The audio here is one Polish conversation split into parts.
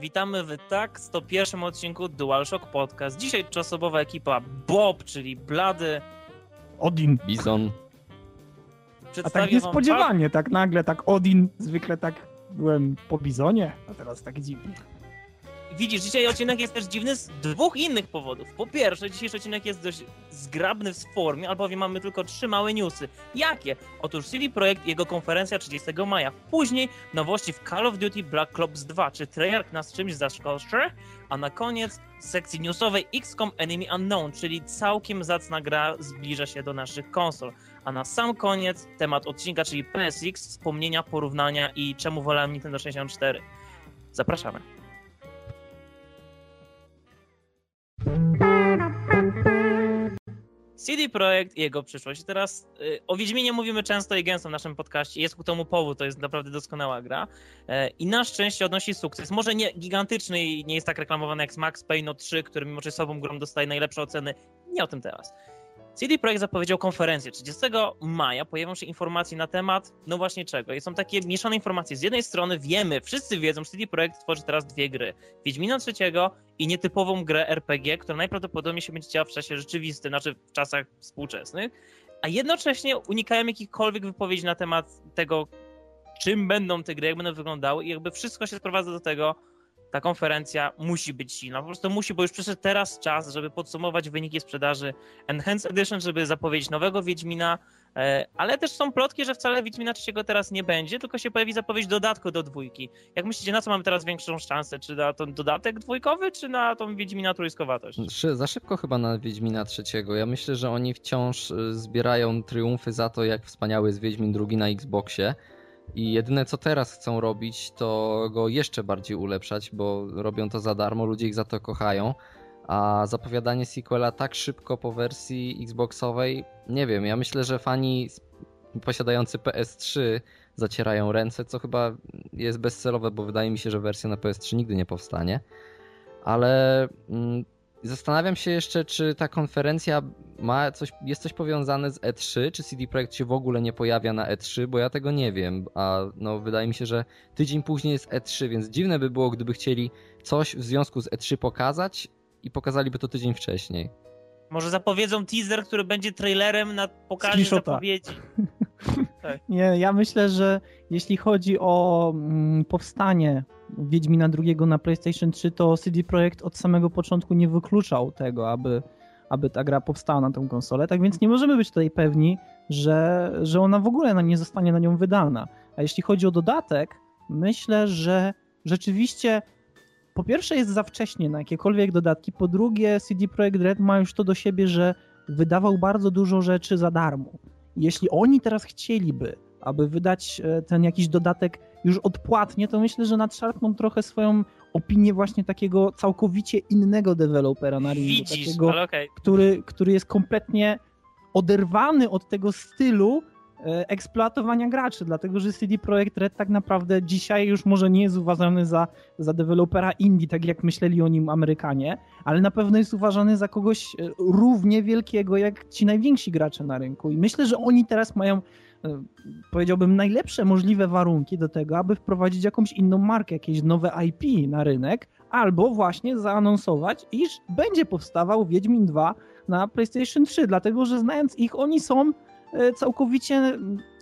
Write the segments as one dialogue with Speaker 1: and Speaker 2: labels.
Speaker 1: Witamy w tak 101 odcinku DualShock Podcast. Dzisiaj czasobowa ekipa Bob, czyli Blady.
Speaker 2: Odin.
Speaker 3: Bizon.
Speaker 2: A tak niespodziewanie, tak nagle, tak Odin, zwykle tak byłem po Bizonie, a teraz tak dziwnie.
Speaker 1: Widzisz, dzisiaj odcinek jest też dziwny z dwóch innych powodów. Po pierwsze, dzisiejszy odcinek jest dość zgrabny w formie, albowiem mamy tylko trzy małe newsy. Jakie? Otóż CD Projekt jego konferencja 30 maja. Później nowości w Call of Duty Black Ops 2. Czy Treyarch nas czymś zaskoczy? A na koniec sekcji newsowej XCOM Enemy Unknown, czyli całkiem zacna gra zbliża się do naszych konsol. A na sam koniec temat odcinka, czyli PSX, wspomnienia, porównania i czemu wolałem Nintendo 64. Zapraszamy. CD Projekt i jego przyszłość. Teraz y, o Wiedźminie mówimy często i gęsto w naszym podcaście. Jest ku temu powód, to jest naprawdę doskonała gra. Y, I na szczęście odnosi sukces. Może nie gigantyczny i nie jest tak reklamowany jak Max Payne 3, który mimo sobą grą dostaje najlepsze oceny. Nie o tym teraz. CD Projekt zapowiedział konferencję. 30 maja pojawią się informacje na temat, no właśnie czego. I są takie mieszane informacje. Z jednej strony wiemy, wszyscy wiedzą, że CD Projekt tworzy teraz dwie gry. Wiedźmina trzeciego i nietypową grę RPG, która najprawdopodobniej się będzie działa w czasie rzeczywistym, znaczy w czasach współczesnych. A jednocześnie unikają jakichkolwiek wypowiedzi na temat tego, czym będą te gry, jak będą wyglądały i jakby wszystko się sprowadza do tego, ta konferencja musi być silna. Po prostu musi, bo już przyszedł teraz czas, żeby podsumować wyniki sprzedaży Enhanced Edition, żeby zapowiedzieć nowego Wiedźmina, e, ale też są plotki, że wcale Wiedźmina trzeciego teraz nie będzie, tylko się pojawi zapowiedź dodatku do dwójki. Jak myślicie, na co mamy teraz większą szansę? Czy na ten dodatek dwójkowy, czy na tą Wiedźmina trójskowatość?
Speaker 3: Za szybko chyba na Wiedźmina trzeciego. Ja myślę, że oni wciąż y, zbierają triumfy za to, jak wspaniały jest Wiedźmin drugi na Xboxie. I jedyne co teraz chcą robić, to go jeszcze bardziej ulepszać, bo robią to za darmo, ludzie ich za to kochają. A zapowiadanie sequela tak szybko po wersji Xboxowej, nie wiem, ja myślę, że fani posiadający PS3 zacierają ręce, co chyba jest bezcelowe, bo wydaje mi się, że wersja na PS3 nigdy nie powstanie. Ale mm, Zastanawiam się jeszcze, czy ta konferencja ma coś, jest coś powiązane z E3, czy CD Projekt się w ogóle nie pojawia na E3, bo ja tego nie wiem, a no wydaje mi się, że tydzień później jest E3, więc dziwne by było, gdyby chcieli coś w związku z E3 pokazać i pokazaliby to tydzień wcześniej.
Speaker 1: Może zapowiedzą teaser, który będzie trailerem na pokazie zapowiedzi.
Speaker 2: tak. Nie, ja myślę, że jeśli chodzi o mm, powstanie Wiedźmina drugiego na PlayStation 3, to CD Projekt od samego początku nie wykluczał tego, aby, aby ta gra powstała na tą konsolę, tak więc nie możemy być tutaj pewni, że, że ona w ogóle nie zostanie na nią wydana. A jeśli chodzi o dodatek, myślę, że rzeczywiście po pierwsze jest za wcześnie na jakiekolwiek dodatki, po drugie CD Projekt Red ma już to do siebie, że wydawał bardzo dużo rzeczy za darmo. Jeśli oni teraz chcieliby, aby wydać e, ten jakiś dodatek już odpłatnie, to myślę, że nadszarpną trochę swoją opinię właśnie takiego całkowicie innego dewelopera na rynku.
Speaker 1: Widzisz,
Speaker 2: takiego,
Speaker 1: okay.
Speaker 2: który, który jest kompletnie oderwany od tego stylu e, eksploatowania graczy, dlatego że CD Projekt Red tak naprawdę dzisiaj już może nie jest uważany za, za dewelopera indie, tak jak myśleli o nim Amerykanie, ale na pewno jest uważany za kogoś e, równie wielkiego jak ci najwięksi gracze na rynku. I myślę, że oni teraz mają powiedziałbym, najlepsze możliwe warunki do tego, aby wprowadzić jakąś inną markę, jakieś nowe IP na rynek, albo właśnie zaanonsować, iż będzie powstawał Wiedźmin 2 na PlayStation 3, dlatego że znając ich, oni są e, całkowicie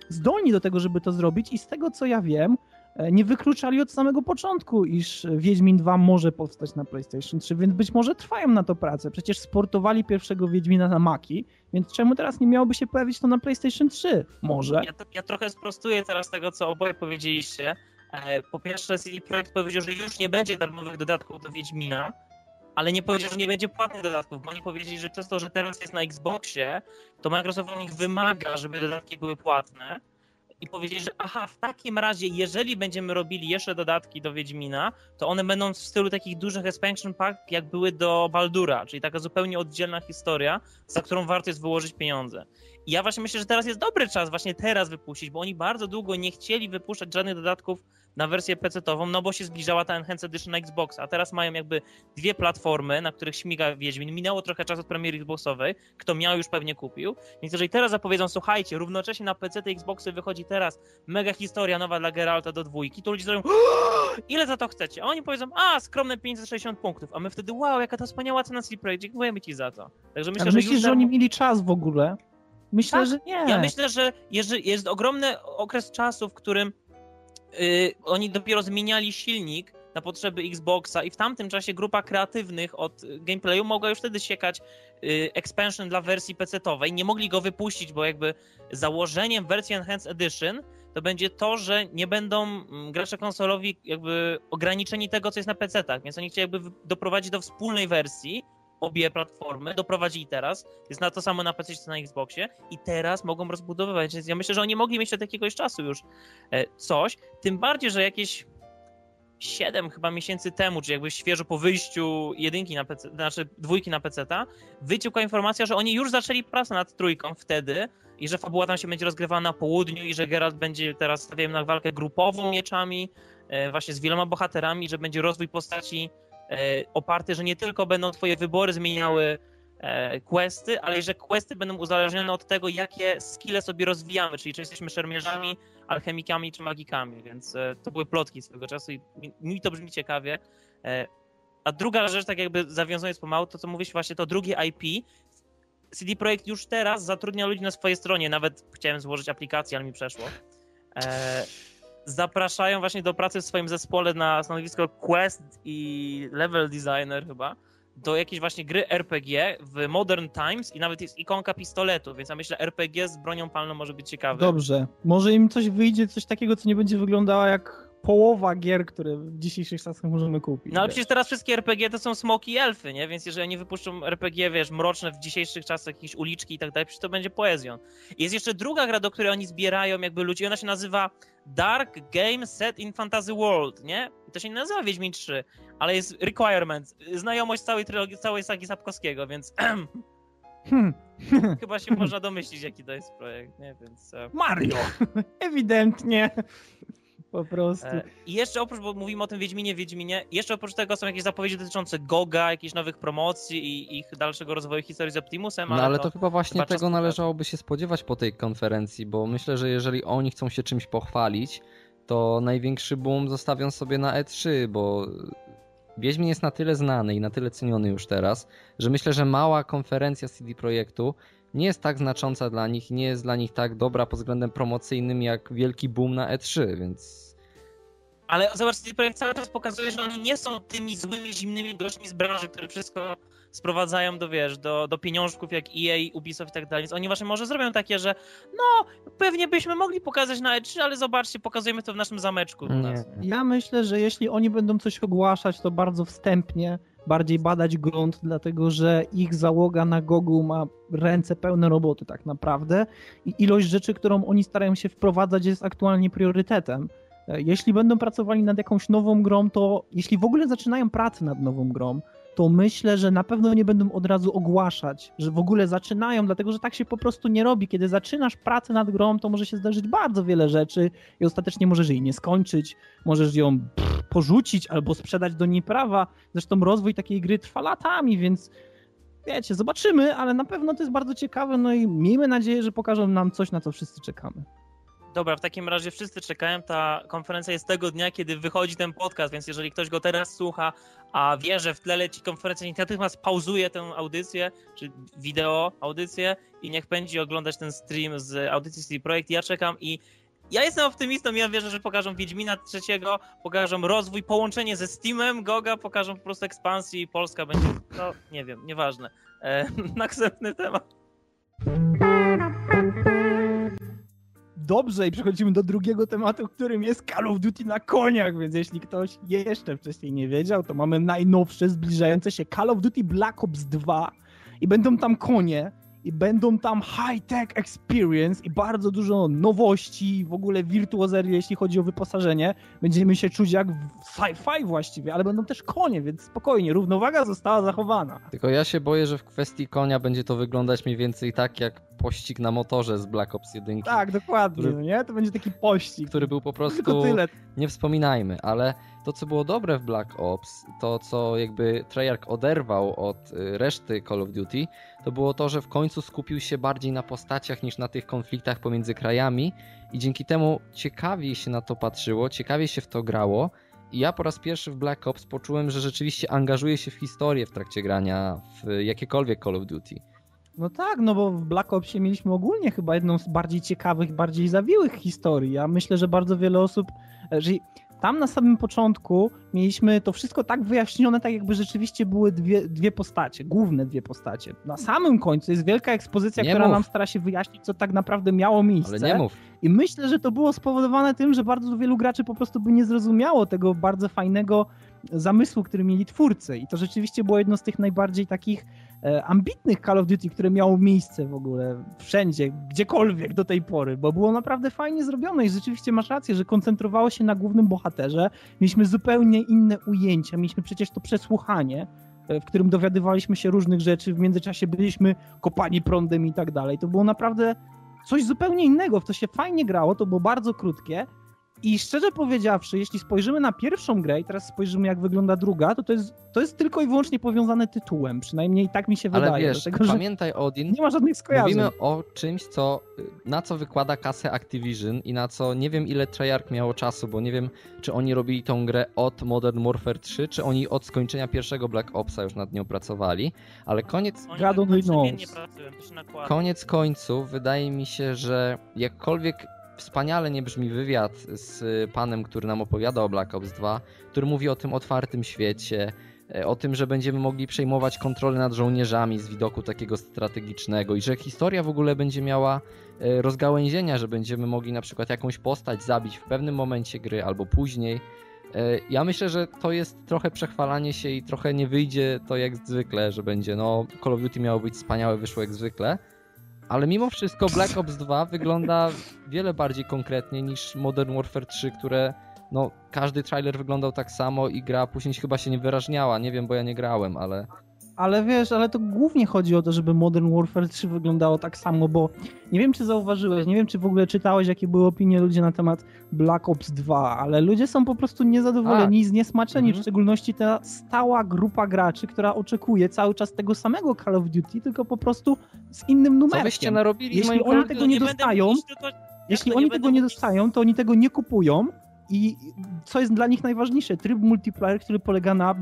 Speaker 2: zdolni do tego, żeby to zrobić i z tego co ja wiem, E, nie wykluczali od samego początku, iż Wiedźmin 2 może powstać na PlayStation 3, więc być może trwają na to prace. Przecież sportowali pierwszego Wiedźmina na Maki, więc czemu teraz nie miałoby się pojawić to na PlayStation 3? Może?
Speaker 1: Ja, to, ja trochę sprostuję teraz tego, co oboje powiedzieliście. E, po pierwsze, CD Projekt powiedział, że już nie będzie darmowych dodatków do Wiedźmina, ale nie powiedział, że nie będzie płatnych dodatków, bo oni powiedzieli, że przez to, że teraz jest na Xboxie, to Microsoft od nich wymaga, żeby dodatki były płatne i powiedzieli, że aha, w takim razie, jeżeli będziemy robili jeszcze dodatki do Wiedźmina, to one będą w stylu takich dużych expansion pack, jak były do Baldura, czyli taka zupełnie oddzielna historia, za którą warto jest wyłożyć pieniądze. ja właśnie myślę, że teraz jest dobry czas właśnie teraz wypuścić, bo oni bardzo długo nie chcieli wypuszczać żadnych dodatków na wersję PC-tową, no bo się zbliżała ta Enhanced Edition na Xbox, a teraz mają jakby dwie platformy, na których śmiga Wiedźmin. Minęło trochę czasu od premiery Xboxowej, kto miał już pewnie kupił. Więc jeżeli teraz zapowiedzą, słuchajcie, równocześnie na PC te Xboxy wychodzi teraz mega historia nowa dla Geralta do dwójki, to ludzie zrobią ile za to chcecie? A oni powiedzą, a skromne 560 punktów, a my wtedy wow, jaka to wspaniała cena CD Projekt, dziękujemy ci za to.
Speaker 2: Także myślę, że myślisz, że oni mieli czas w ogóle? Myślę, tak? że nie.
Speaker 1: Ja myślę, że jest ogromny okres czasu, w którym yy, oni dopiero zmieniali silnik na potrzeby Xboxa i w tamtym czasie grupa kreatywnych od gameplayu mogła już wtedy siekać yy, expansion dla wersji PC-owej. Nie mogli go wypuścić, bo jakby założeniem wersji Enhanced Edition to będzie to, że nie będą mm, gracze konsolowi jakby ograniczeni tego, co jest na PC-tach, więc oni chcieli jakby doprowadzić do wspólnej wersji, obie platformy, doprowadzili teraz, jest na to samo na PC co na Xboxie. I teraz mogą rozbudowywać, więc ja myślę, że oni mogli mieć od jakiegoś czasu już e, coś, tym bardziej, że jakieś 7 chyba miesięcy temu, czy jakby świeżo po wyjściu jedynki na PC, znaczy dwójki na PC-ta, wyciekła informacja, że oni już zaczęli pracę nad trójką wtedy i że fabuła tam się będzie rozgrywana na południu i że Geralt będzie teraz stawiał na walkę grupową mieczami, e, właśnie z wieloma bohaterami, że będzie rozwój postaci oparty, że nie tylko będą twoje wybory zmieniały e, questy, ale że questy będą uzależnione od tego, jakie skille sobie rozwijamy, czyli czy jesteśmy szermierzami, alchemikami czy magikami, więc e, to były plotki swego czasu i mi to brzmi ciekawie. A druga rzecz, tak jakby zawiązując pomału, to co mówisz właśnie, to drugie IP, CD Projekt już teraz zatrudnia ludzi na swojej stronie, nawet chciałem złożyć aplikację, ale mi przeszło zapraszają właśnie do pracy w swoim zespole na stanowisko Quest i Level Designer chyba do jakiejś właśnie gry RPG w Modern Times i nawet jest ikonka pistoletu, więc ja myślę, RPG z bronią palną może być ciekawe.
Speaker 2: Dobrze. Może im coś wyjdzie, coś takiego, co nie będzie wyglądało jak połowa gier, które w dzisiejszych czasach możemy kupić.
Speaker 1: No ale przecież teraz wszystkie RPG to są smoki i elfy, nie? Więc jeżeli oni wypuszczą RPG, wiesz, mroczne w dzisiejszych czasach, jakieś uliczki i tak dalej, przecież to będzie poezją. Jest jeszcze druga gra, do której oni zbierają jakby ludzi, ona się nazywa Dark Game Set in Fantasy World, nie? I to się nie nazywa Wiedźmin 3, ale jest requirement, znajomość całej trylogii, całej sagi Sapkowskiego, więc Hmm. Chyba się można domyślić, jaki to jest projekt, nie? Więc.
Speaker 2: E, Mario! Ewidentnie. Po prostu. E,
Speaker 1: I jeszcze oprócz, bo mówimy o tym Wiedźminie, Wiedźminie, jeszcze oprócz tego są jakieś zapowiedzi dotyczące Goga, jakichś nowych promocji i ich dalszego rozwoju historii z Optimusem.
Speaker 3: No ale to, to chyba właśnie tego czas... należałoby się spodziewać po tej konferencji, bo myślę, że jeżeli oni chcą się czymś pochwalić, to największy boom zostawią sobie na E3, bo Wiedźmin jest na tyle znany i na tyle ceniony już teraz, że myślę, że mała konferencja CD Projektu nie jest tak znacząca dla nich, nie jest dla nich tak dobra pod względem promocyjnym jak wielki boom na E3, więc
Speaker 1: ale zobacz, ten projekt cały czas pokazuje, że oni nie są tymi złymi, zimnymi gośćmi z branży, które wszystko sprowadzają do, wiesz, do, do pieniążków jak EA, Ubisoft i tak dalej. Więc oni właśnie może zrobią takie, że no, pewnie byśmy mogli pokazać na E3, ale zobaczcie, pokazujemy to w naszym zameczku. Nie.
Speaker 2: Ja myślę, że jeśli oni będą coś ogłaszać, to bardzo wstępnie, bardziej badać grunt, dlatego że ich załoga na Gogu ma ręce pełne roboty tak naprawdę i ilość rzeczy, którą oni starają się wprowadzać jest aktualnie priorytetem. E, jeśli będą pracowali nad jakąś nową grą, to jeśli w ogóle zaczynają pracę nad nową grą, to myślę, że na pewno nie będą od razu ogłaszać, że w ogóle zaczynają, dlatego że tak się po prostu nie robi. Kiedy zaczynasz pracę nad grą, to może się zdarzyć bardzo wiele rzeczy i ostatecznie możesz jej nie skończyć, możesz ją porzucić albo sprzedać do niej prawa. Zresztą rozwój takiej gry trwa latami, więc wiecie, zobaczymy, ale na pewno to jest bardzo ciekawe, no i miejmy nadzieję, że pokażą nam coś, na co wszyscy czekamy.
Speaker 1: Dobra, w takim razie wszyscy czekają. Ta konferencja jest tego dnia, kiedy wychodzi ten podcast, więc jeżeli ktoś go teraz słucha, a wie, że w tle leci konferencja, niech natychmiast pauzuje tę audycję, czy wideo audycję i niech będzie oglądać ten stream z audycji CD Projekt. Ja czekam i ja jestem optymistą, ja wierzę, że pokażą Wiedźmina trzeciego, pokażą rozwój, połączenie ze Steamem, Goga, pokażą po prostu ekspansję i Polska będzie, no nie wiem, nieważne. E, następny temat
Speaker 2: dobrze i przechodzimy do drugiego tematu, którym jest Call of Duty na koniach, więc jeśli ktoś jeszcze wcześniej nie wiedział, to mamy najnowsze, zbliżające się Call of Duty Black Ops 2 i będą tam konie i będą tam high-tech experience i bardzo dużo nowości, w ogóle wirtuozerii, jeśli chodzi o wyposażenie. Będziemy się czuć jak w sci-fi właściwie, ale będą też konie, więc spokojnie, równowaga została zachowana.
Speaker 3: Tylko ja się boję, że w kwestii konia będzie to wyglądać mniej więcej tak jak pościg na motorze z Black Ops 1.
Speaker 2: Tak, dokładnie, który, no nie? To będzie taki pościg.
Speaker 3: Który był po prostu... Tylko tyle. Nie wspominajmy, ale to, co było dobre w Black Ops, to, co jakby Treyarch oderwał od y, reszty Call of Duty, to było to, że w końcu skupił się bardziej na postaciach niż na tych konfliktach pomiędzy krajami i dzięki temu ciekawiej się na to patrzyło, ciekawiej się w to grało i ja po raz pierwszy w Black Ops poczułem, że rzeczywiście angażuję się w historię w trakcie grania w jakiekolwiek Call of Duty.
Speaker 2: No tak, no bo w Black Opsie mieliśmy ogólnie chyba jedną z bardziej ciekawych, bardziej zawiłych historii. Ja myślę, że bardzo wiele osób, że tam na samym początku mieliśmy to wszystko tak wyjaśnione, tak jakby rzeczywiście były dwie, dwie postacie, główne dwie postacie. Na samym końcu jest wielka ekspozycja, nie która mów. nam stara się wyjaśnić, co tak naprawdę miało miejsce.
Speaker 3: Ale nie mów.
Speaker 2: I myślę, że to było spowodowane tym, że bardzo wielu graczy po prostu by nie zrozumiało tego bardzo fajnego zamysłu, który mieli twórcy. I to rzeczywiście było jedno z tych najbardziej takich ambitnych Call of Duty, które miało miejsce w ogóle wszędzie, gdziekolwiek do tej pory, bo było naprawdę fajnie zrobione i rzeczywiście masz rację, że koncentrowało się na głównym bohaterze. Mieliśmy zupełnie inne ujęcia, mieliśmy przecież to przesłuchanie, e, w którym dowiadywaliśmy się różnych rzeczy, w międzyczasie byliśmy kopani prądem i tak dalej. To było naprawdę coś zupełnie innego, w to się fajnie grało, to było bardzo krótkie, i szczerze powiedziawszy, jeśli spojrzymy na pierwszą grę i teraz spojrzymy jak wygląda druga, to to jest, to jest tylko i wyłącznie powiązane tytułem. Przynajmniej tak mi się
Speaker 3: Ale
Speaker 2: wydaje.
Speaker 3: Wiesz, dlatego, pamiętaj Odin,
Speaker 2: nie ma żadnych skojarzeń.
Speaker 3: Mówimy o czymś, co, na co wykłada kasę Activision i na co nie wiem ile Treyarch miało czasu, bo nie wiem czy oni robili tą grę od Modern Warfare 3, czy oni od skończenia pierwszego Black Opsa już nad nią pracowali, ale koniec...
Speaker 1: Oni tak
Speaker 3: koniec końców wydaje mi się, że jakkolwiek wspaniale nie brzmi wywiad z panem, który nam opowiada o Black Ops 2, który mówi o tym otwartym świecie, e, o tym, że będziemy mogli przejmować kontrolę nad żołnierzami z widoku takiego strategicznego i że historia w ogóle będzie miała e, rozgałęzienia, że będziemy mogli na przykład jakąś postać zabić w pewnym momencie gry albo później. E, ja myślę, że to jest trochę przechwalanie się i trochę nie wyjdzie to jak zwykle, że będzie no Call of Duty miało być wspaniałe, wyszło jak zwykle. Ale mimo wszystko Black Ops 2 wygląda wiele bardziej konkretnie niż Modern Warfare 3, które no każdy trailer wyglądał tak samo i gra później chyba się nie wyrażniała. Nie wiem, bo ja nie grałem, ale
Speaker 2: ale wiesz, ale to głównie chodzi o to, żeby Modern Warfare 3 wyglądało tak samo, bo nie wiem, czy zauważyłeś, nie wiem, czy w ogóle czytałeś, jakie były opinie ludzi na temat Black Ops 2, ale ludzie są po prostu niezadowoleni, A. zniesmaczeni, mhm. w szczególności ta stała grupa graczy, która oczekuje cały czas tego samego Call of Duty, tylko po prostu z innym numerem. Co
Speaker 3: wyście narobili?
Speaker 2: Jeśli oni tego nie, nie dostają, jeśli oni tego nie dostają, to oni tego nie kupują, i co jest dla nich najważniejsze? Tryb multiplayer, który polega na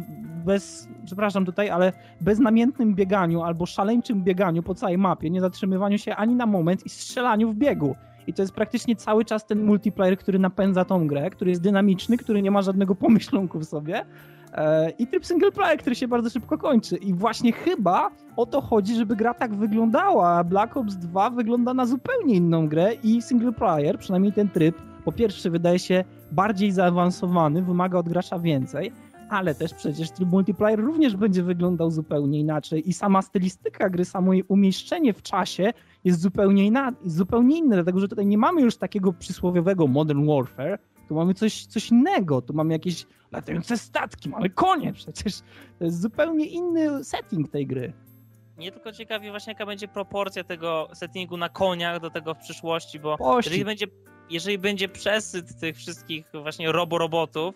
Speaker 2: bez, przepraszam tutaj, ale beznamiętnym bieganiu albo szaleńczym bieganiu po całej mapie, nie zatrzymywaniu się ani na moment i strzelaniu w biegu. I to jest praktycznie cały czas ten multiplayer, który napędza tą grę, który jest dynamiczny, który nie ma żadnego pomyślunku w sobie. E, I tryb single player, który się bardzo szybko kończy. I właśnie chyba o to chodzi, żeby gra tak wyglądała. Black Ops 2 wygląda na zupełnie inną grę i single player, przynajmniej ten tryb, po pierwsze wydaje się bardziej zaawansowany, wymaga od gracza więcej, ale też przecież tryb multiplayer również będzie wyglądał zupełnie inaczej i sama stylistyka gry, samo jej umieszczenie w czasie jest zupełnie, inna, zupełnie inne, dlatego że tutaj nie mamy już takiego przysłowiowego Modern Warfare, tu mamy coś, coś innego, tu mamy jakieś latające statki, mamy konie przecież. To jest zupełnie inny setting tej gry.
Speaker 1: Nie tylko ciekawi właśnie jaka będzie proporcja tego settingu na koniach do tego w przyszłości, bo jeżeli będzie jeżeli będzie przesyt tych wszystkich właśnie roborobotów,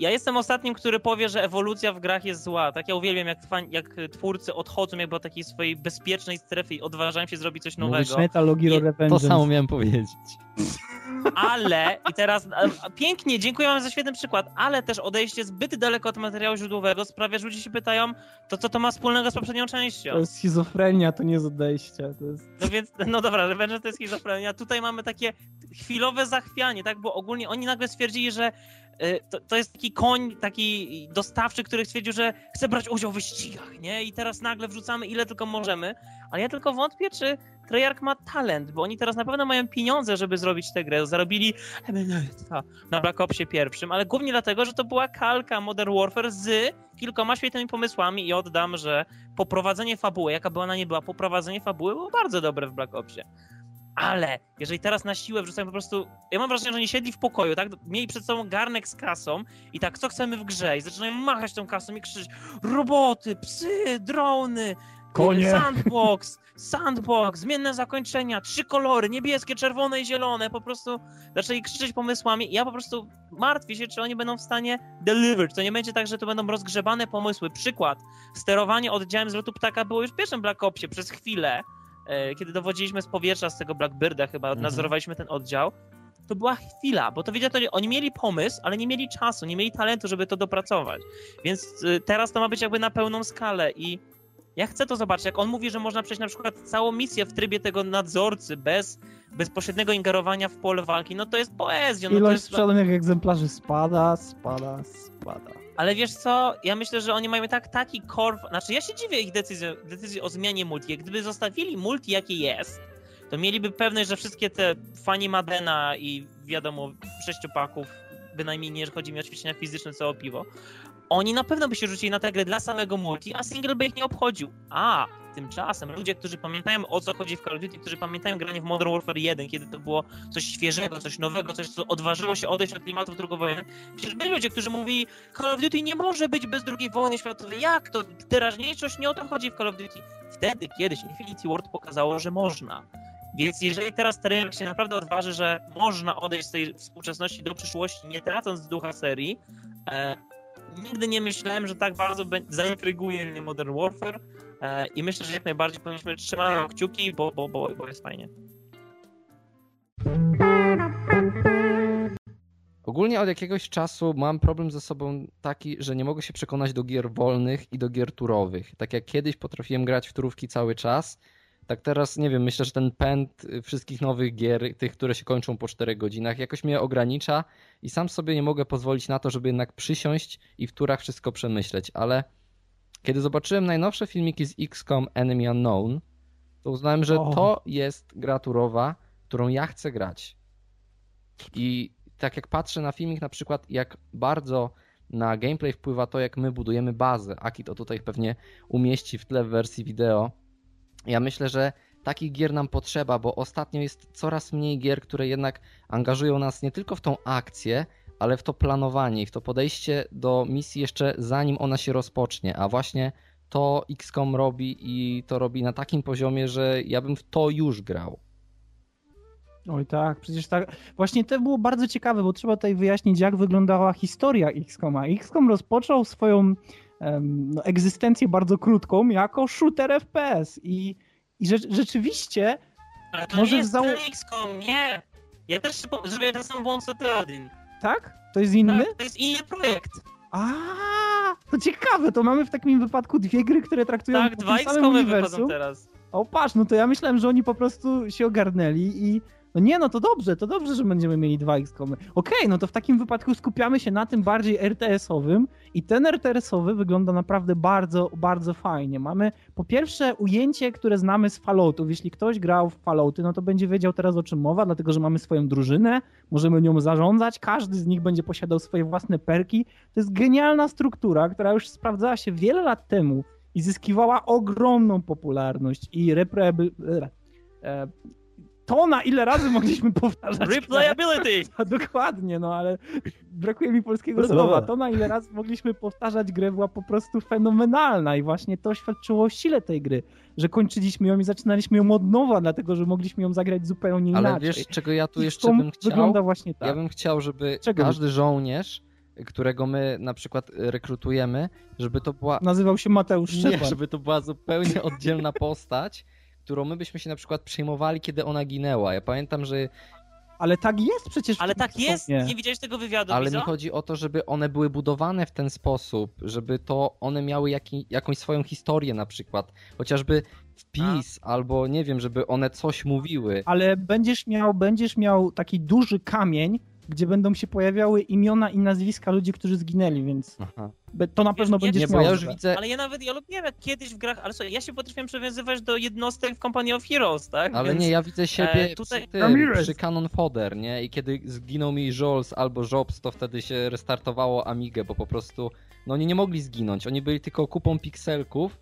Speaker 1: ja jestem ostatnim, który powie, że ewolucja w grach jest zła. Tak ja uwielbiam, jak, jak twórcy odchodzą jakby od takiej swojej bezpiecznej strefy i odważają się zrobić coś nowego.
Speaker 2: Metal Gear
Speaker 3: To samo miałem powiedzieć.
Speaker 1: Ale, i teraz e, pięknie, dziękuję wam za świetny przykład, ale też odejście zbyt daleko od materiału źródłowego sprawia, że ludzie się pytają, to co to ma wspólnego z poprzednią częścią?
Speaker 2: To jest schizofrenia, to nie jest odejście. Jest...
Speaker 1: No więc, no dobra, że będzie to jest schizofrenia. Tutaj mamy takie chwilowe zachwianie, tak, bo ogólnie oni nagle stwierdzili, że e, to, to, jest taki koń, taki dostawczy, który stwierdził, że chce brać udział w wyścigach, nie? I teraz nagle wrzucamy ile tylko możemy, ale ja tylko wątpię, czy Treyarch ma talent, bo oni teraz na pewno mają pieniądze, żeby zrobić tę grę. Zarobili na Black Opsie pierwszym, ale głównie dlatego, że to była kalka Modern Warfare z kilkoma świetnymi pomysłami i oddam, że poprowadzenie fabuły, jaka by ona nie była, poprowadzenie fabuły było bardzo dobre w Black Opsie. Ale jeżeli teraz na siłę wrzucają po prostu. Ja mam wrażenie, że oni siedli w pokoju, tak? Mieli przed sobą garnek z kasą i tak, co chcemy w grze? I zaczynają machać tą kasą i krzyczeć: roboty, psy, drony,
Speaker 2: Konie.
Speaker 1: sandbox, sandbox, zmienne zakończenia, trzy kolory, niebieskie, czerwone i zielone. Po prostu zaczęli krzyczeć pomysłami. I ja po prostu martwię się, czy oni będą w stanie deliver. Czy to nie będzie tak, że to będą rozgrzebane pomysły. Przykład: sterowanie oddziałem z lotu ptaka było już w pierwszym Black Opsie przez chwilę e, kiedy dowodziliśmy z powietrza, z tego Blackbirda chyba,
Speaker 3: Mhm.
Speaker 1: nadzorowaliśmy ten oddział, to była chwila, bo to wiedział, to oni mieli pomysł, ale nie mieli czasu, nie mieli talentu, żeby to dopracować. Więc y, teraz to ma być jakby na pełną skalę i ja chcę to zobaczyć. Jak on mówi, że można przejść na przykład całą misję w trybie tego nadzorcy bez bezpośredniego ingerowania w pole walki, no to jest poezja. No to
Speaker 2: Ilość
Speaker 1: jest...
Speaker 2: sprzedanych egzemplarzy spada, spada, spada.
Speaker 1: Ale wiesz co, ja myślę, że oni mają tak taki core, znaczy ja się dziwię ich decyzji, decyzji o zmianie multi. Gdyby zostawili multi jakie jest, to mieliby pewność, że wszystkie te fani Madena i wiadomo sześciopaków, bynajmniej nie chodzi mi o ćwiczenia fizyczne, co o piwo, oni na pewno by się rzucili na tę grę dla samego multi, a single by ich nie obchodził. A tymczasem ludzie, którzy pamiętają o co chodzi w Call of Duty, którzy pamiętają granie w Modern Warfare 1, kiedy to było coś świeżego, coś nowego, coś, co odważyło się odejść od klimatów drugowojennych, Przecież byli ludzie, którzy mówili, Call of Duty nie może być bez II wojny światowej. Jak to? Teraźniejszość nie o to chodzi w Call of Duty. Wtedy, kiedyś Infinity Ward pokazało, że można. Więc jeżeli teraz Treyarch się naprawdę odważy, że można odejść z tej współczesności do przyszłości, nie tracąc ducha serii, e, nigdy nie myślałem, że tak bardzo zaintryguje mnie Modern Warfare e, i myślę, że jak najbardziej powinniśmy trzymać kciuki, bo, bo, bo, bo jest fajnie.
Speaker 3: Ogólnie od jakiegoś czasu mam problem ze sobą taki, że nie mogę się przekonać do gier wolnych i do gier turowych. Tak jak kiedyś potrafiłem grać w turówki cały czas, tak teraz nie wiem, myślę, że ten pęd y, wszystkich nowych gier, tych, które się kończą po 4 godzinach, jakoś mnie ogranicza i sam sobie nie mogę pozwolić na to, żeby jednak przysiąść i w turach wszystko przemyśleć, ale kiedy zobaczyłem najnowsze filmiki z XCOM Enemy Unknown, to uznałem, że
Speaker 2: O.
Speaker 3: to jest gra turowa, którą ja chcę grać. I tak jak patrzę na filmik na przykład, jak bardzo na gameplay wpływa to, jak my budujemy bazę. Aki to tutaj pewnie umieści w tle w wersji wideo. Ja myślę, że takich gier nam potrzeba, bo ostatnio jest coraz mniej gier, które jednak angażują nas nie tylko w tą akcję, ale w to planowanie w to podejście do misji jeszcze zanim ona się rozpocznie. A właśnie to XCOM robi i to robi na takim poziomie, że ja bym w to już grał.
Speaker 2: Oj tak, przecież tak. Właśnie to było bardzo ciekawe, bo trzeba tutaj wyjaśnić, jak wyglądała historia XCOMa. XCOM rozpoczął swoją no, egzystencję bardzo krótką jako shooter FPS i, i rze- rzeczywiście
Speaker 1: Ale to
Speaker 2: Może
Speaker 1: nie jest
Speaker 2: zało-
Speaker 1: nie! Ja też zrobię ten sam błąd co ty, Odin.
Speaker 2: tak? To jest inny?
Speaker 1: Tak, to jest inny projekt.
Speaker 2: A, to ciekawe, to mamy w takim wypadku dwie gry, które traktują
Speaker 1: Tak, dwa
Speaker 2: samym uniwersum.
Speaker 1: teraz.
Speaker 2: O patrz, no to ja myślałem, że oni po prostu się ogarnęli i no nie, no to dobrze, to dobrze, że będziemy mieli dwa XCOMy. Okej, no to w takim wypadku skupiamy się na tym bardziej RTS-owym i ten RTS-owy wygląda naprawdę bardzo, bardzo fajnie. Mamy po pierwsze ujęcie, które znamy z Falloutów. Jeśli ktoś grał w Fallouty, no to będzie wiedział teraz o czym mowa, dlatego że mamy swoją drużynę, możemy nią zarządzać, każdy z nich będzie posiadał swoje własne perki. To jest genialna struktura, która już sprawdzała się wiele lat temu i zyskiwała ogromną popularność i repre... to na ile razy mogliśmy powtarzać
Speaker 1: Replayability!
Speaker 2: grę. Dokładnie, no ale brakuje mi polskiego słowa. To na ile razy mogliśmy powtarzać grę była po prostu fenomenalna i właśnie to świadczyło o sile tej gry, że kończyliśmy ją i zaczynaliśmy ją od nowa, dlatego że mogliśmy ją zagrać zupełnie
Speaker 3: Ale
Speaker 2: inaczej.
Speaker 3: wiesz, czego ja tu
Speaker 2: I
Speaker 3: jeszcze bym chciał?
Speaker 2: wygląda właśnie tak.
Speaker 3: Ja bym chciał, żeby
Speaker 2: Czego?
Speaker 3: każdy żołnierz, którego my na przykład rekrutujemy, żeby to była
Speaker 2: Nazywał się Mateusz
Speaker 3: Nie,
Speaker 2: Szczepan.
Speaker 3: żeby to była zupełnie oddzielna postać, którą my byśmy się na przykład przejmowali, kiedy ona ginęła. Ja pamiętam, że.
Speaker 2: Ale tak jest przecież. w
Speaker 1: Ale tak jest,
Speaker 2: XCOMie.
Speaker 1: nie widziałeś tego wywiadu,
Speaker 3: Ale
Speaker 1: Bizo?
Speaker 3: mi chodzi o to, żeby one były budowane w ten sposób, żeby to one miały jaki, jakąś swoją historię na przykład. Chociażby wpis, albo nie wiem, żeby one coś mówiły.
Speaker 2: ale będziesz miał, będziesz miał taki duży kamień, gdzie będą się pojawiały imiona i nazwiska ludzi, którzy zginęli, więc
Speaker 3: Aha.
Speaker 2: to na pewno będzie
Speaker 3: Nie, ja już widzę,
Speaker 1: Ale ja nawet, ja lubiłem jak kiedyś w grach, ale słuchaj, ja się potrafiłem przywiązywać do jednostek w Company of Heroes, tak?
Speaker 3: ale
Speaker 1: Więc-
Speaker 3: nie, ja widzę siebie
Speaker 1: e, tutaj-
Speaker 3: przy, tym, przy Canon Fodder, nie? I kiedy zginął mi Jols albo Jobs, to wtedy się restartowało Amigę, bo po prostu, no oni nie mogli zginąć, oni byli tylko kupą pikselków,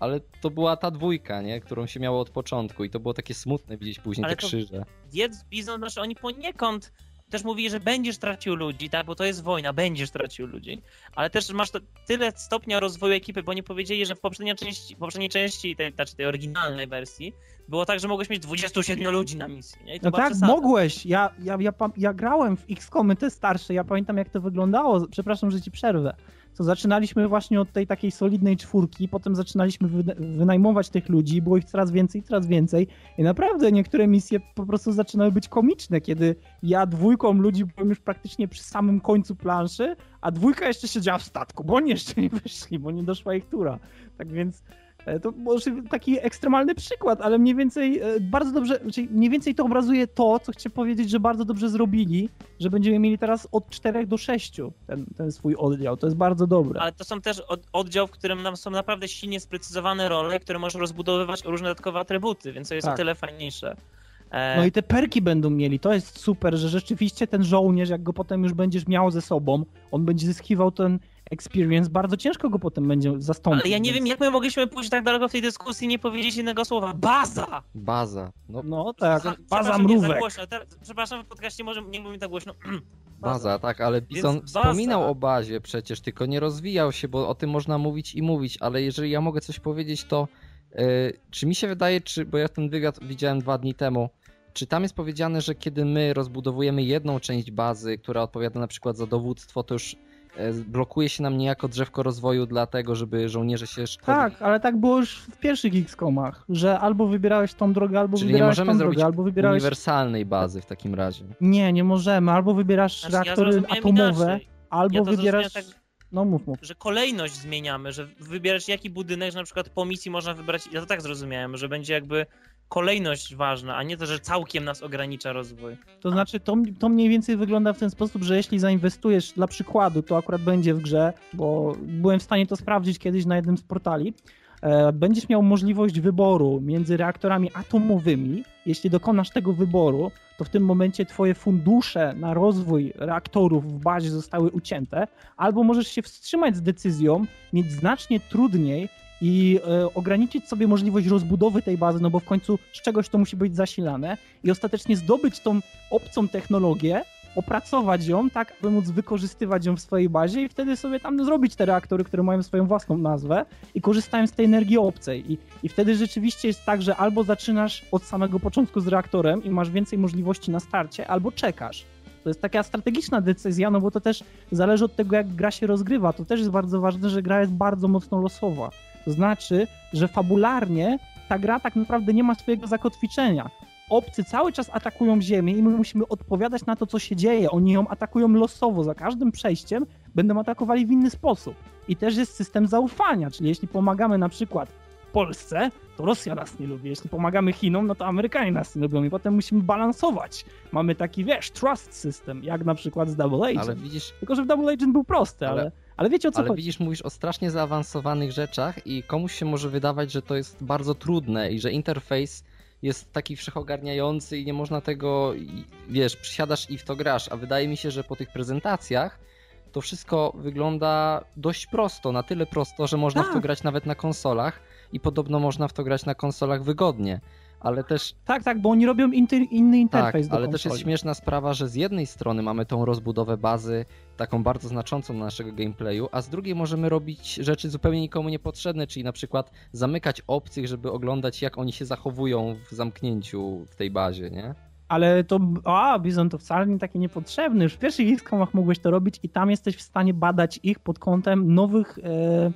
Speaker 3: ale to była ta dwójka, nie? Którą się miało od początku i to było takie smutne widzieć później
Speaker 1: Ale
Speaker 3: te
Speaker 1: to-
Speaker 3: krzyże.
Speaker 1: jedz Bizon, znaczy oni poniekąd też mówili, że będziesz tracił ludzi, tak, bo to jest wojna, będziesz tracił ludzi, ale też masz tyle stopnia rozwoju ekipy, bo nie powiedzieli, że w poprzedniej części, poprzedniej części tej, znaczy tej oryginalnej wersji, było tak, że mogłeś mieć 27 ludzi na misji,
Speaker 2: No tak,
Speaker 1: przesada.
Speaker 2: mogłeś. Ja, ja, ja, ja grałem w XCOMy te starsze, ja pamiętam jak to wyglądało. Przepraszam, że ci przerwę. To zaczynaliśmy właśnie od tej takiej solidnej czwórki, potem zaczynaliśmy wyna- wynajmować tych ludzi, było ich coraz więcej, coraz więcej i naprawdę niektóre misje po prostu zaczynały być komiczne, kiedy ja dwójką ludzi byłem już praktycznie przy samym końcu planszy, a dwójka jeszcze siedziała w statku, bo oni jeszcze nie wyszli, bo nie doszła ich tura. Tak więc to może taki ekstremalny przykład, ale mniej więcej e, bardzo dobrze, czyli mniej więcej to obrazuje to, co chcę powiedzieć, że bardzo dobrze zrobili, że będziemy mieli teraz od 4 do 6 ten, ten swój oddział. To jest bardzo dobre.
Speaker 1: Ale to są też od, oddział, w którym nam są naprawdę silnie sprecyzowane role, które możesz rozbudowywać o różne dodatkowe atrybuty, więc to jest
Speaker 2: Tak.
Speaker 1: o tyle fajniejsze. E,
Speaker 2: No i te perki będą mieli, to jest super, że rzeczywiście ten żołnierz, jak go potem już będziesz miał ze sobą, on będzie zyskiwał ten experience, bardzo ciężko go potem będzie zastąpić.
Speaker 1: ale ja nie
Speaker 2: więc-
Speaker 1: wiem, jak my mogliśmy pójść tak daleko w tej dyskusji i nie powiedzieć innego słowa. Baza!
Speaker 3: Baza, no
Speaker 2: No tak,
Speaker 1: Za-
Speaker 2: baza
Speaker 1: przepraszam, nie za
Speaker 2: mrówek.
Speaker 1: głośno. Teraz, przepraszam, w podcaście może nie mówimy tak głośno.
Speaker 3: Baza, tak, ale Bison
Speaker 1: baza-
Speaker 3: wspominał o bazie przecież, tylko nie rozwijał się, bo o tym można mówić i mówić, ale jeżeli ja mogę coś powiedzieć, to yy, czy mi się wydaje, czy, bo ja ten wywiad widziałem dwa dni temu, czy tam jest powiedziane, że kiedy my rozbudowujemy jedną część bazy, która odpowiada na przykład za dowództwo, to już blokuje się nam niejako drzewko rozwoju dlatego, żeby żołnierze się szkolili?
Speaker 2: Tak, ale tak było już w pierwszych X-komach, że albo wybierałeś tą drogę, albo
Speaker 3: Czyli nie
Speaker 2: wybierałeś
Speaker 3: możemy
Speaker 2: tą
Speaker 3: zrobić
Speaker 2: drogę, albo wybierałeś...
Speaker 3: uniwersalnej bazy w takim razie.
Speaker 2: Nie, nie możemy. Albo wybierasz
Speaker 1: Znaczy, ja
Speaker 2: reaktory
Speaker 1: zrozumiałem
Speaker 2: atomowe,
Speaker 1: inaczej.
Speaker 2: albo
Speaker 1: Ja
Speaker 2: wybierasz...
Speaker 1: tak-
Speaker 2: No mów, mów.
Speaker 1: że kolejność zmieniamy, że wybierasz jaki budynek, że na przykład po misji można wybrać, ja to tak zrozumiałem, że będzie jakby kolejność ważna, a nie to, że całkiem nas ogranicza rozwój.
Speaker 2: To znaczy, to, to mniej więcej wygląda w ten sposób, że jeśli zainwestujesz, dla przykładu, to akurat będzie w grze, bo byłem w stanie to sprawdzić kiedyś na jednym z portali, e, będziesz miał możliwość wyboru między reaktorami atomowymi. Jeśli dokonasz tego wyboru, to w tym momencie twoje fundusze na rozwój reaktorów w bazie zostały ucięte, albo możesz się wstrzymać z decyzją, mieć znacznie trudniej i e, ograniczyć sobie możliwość rozbudowy tej bazy, no bo w końcu z czegoś to musi być zasilane i ostatecznie zdobyć tą obcą technologię, opracować ją tak, aby móc wykorzystywać ją w swojej bazie i wtedy sobie tam zrobić te reaktory, które mają swoją własną nazwę i korzystając z tej energii obcej. I, I wtedy rzeczywiście jest tak, że albo zaczynasz od samego początku z reaktorem i masz więcej możliwości na starcie, albo czekasz. To jest taka strategiczna decyzja, no bo to też zależy od tego, jak gra się rozgrywa. To też jest bardzo ważne, że gra jest bardzo mocno losowa. To znaczy, że fabularnie ta gra tak naprawdę nie ma swojego zakotwiczenia. Obcy cały czas atakują Ziemię i my musimy odpowiadać na to, co się dzieje. Oni ją atakują losowo. Za każdym przejściem będą atakowali w inny sposób. I też jest system zaufania, czyli jeśli pomagamy na przykład Polsce, to Rosja nas nie lubi. Jeśli pomagamy Chinom, no to Amerykanie nas nie lubią i potem musimy balansować. Mamy taki, wiesz, trust system, jak na przykład z Double Agent.
Speaker 3: Ale widzisz,
Speaker 2: Tylko, że w Double Agent był prosty, ale,
Speaker 3: Ale-
Speaker 2: ale, wiecie o co
Speaker 3: Ale
Speaker 2: chodzi.
Speaker 3: widzisz, mówisz o strasznie zaawansowanych rzeczach i komuś się może wydawać, że to jest bardzo trudne i że interfejs jest taki wszechogarniający i nie można tego, wiesz, przysiadasz i w to grasz, a wydaje mi się, że po tych prezentacjach to wszystko wygląda dość prosto, na tyle prosto, że można w to
Speaker 2: Tak.
Speaker 3: grać nawet na konsolach i podobno można w to grać na konsolach wygodnie. Ale też
Speaker 2: Tak, tak, bo oni robią inter, inny
Speaker 3: tak,
Speaker 2: interfejs do
Speaker 3: ale też jest śmieszna sprawa, że z jednej strony mamy tą rozbudowę bazy, taką bardzo znaczącą dla naszego gameplayu, a z drugiej możemy robić rzeczy zupełnie nikomu niepotrzebne, czyli na przykład zamykać obcych, żeby oglądać jak oni się zachowują w zamknięciu w tej bazie, nie?
Speaker 2: Ale to, a, Bizon to wcale nie takie niepotrzebne. Już w pierwszych XCOMach mogłeś to robić i tam jesteś w stanie badać ich pod kątem nowych, e,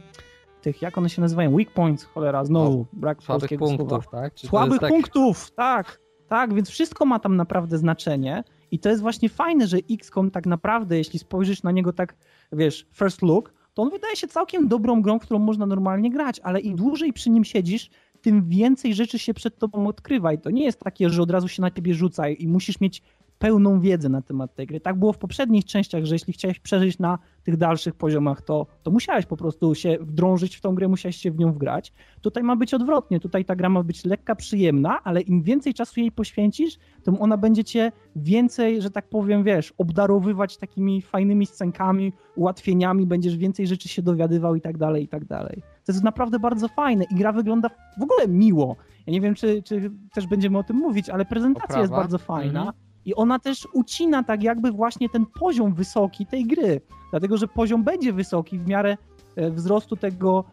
Speaker 2: tych, jak one się nazywają, weak points, cholera, znowu, brak
Speaker 3: Słabych punktów,
Speaker 2: słowa.
Speaker 3: tak? Czy to
Speaker 2: Słabych
Speaker 3: tak...
Speaker 2: punktów, tak, tak, więc wszystko ma tam naprawdę znaczenie i to jest właśnie fajne, że XCOM tak naprawdę, jeśli spojrzysz na niego tak, wiesz, first look, to on wydaje się całkiem dobrą grą, którą można normalnie grać, ale im dłużej przy nim siedzisz, tym więcej rzeczy się przed tobą odkrywa i to nie jest takie, że od razu się na ciebie rzuca i musisz mieć pełną wiedzę na temat tej gry. Tak było w poprzednich częściach, że jeśli chciałeś przeżyć na tych dalszych poziomach, to, to musiałeś po prostu się wdrążyć w tą grę, musiałeś się w nią wgrać. Tutaj ma być odwrotnie, tutaj ta gra ma być lekka, przyjemna, ale im więcej czasu jej poświęcisz, tym ona będzie cię więcej, że tak powiem, wiesz, obdarowywać takimi fajnymi scenkami, ułatwieniami, będziesz więcej rzeczy się dowiadywał i tak dalej, i tak dalej. To jest naprawdę bardzo fajne i gra wygląda w ogóle miło. Ja nie wiem, czy, czy też będziemy o tym mówić, ale prezentacja
Speaker 3: Oprawa.
Speaker 2: jest bardzo fajna.
Speaker 3: Mhm.
Speaker 2: I ona też ucina tak jakby właśnie ten poziom wysoki tej gry. Dlatego, że poziom będzie wysoki w miarę e, wzrostu tego,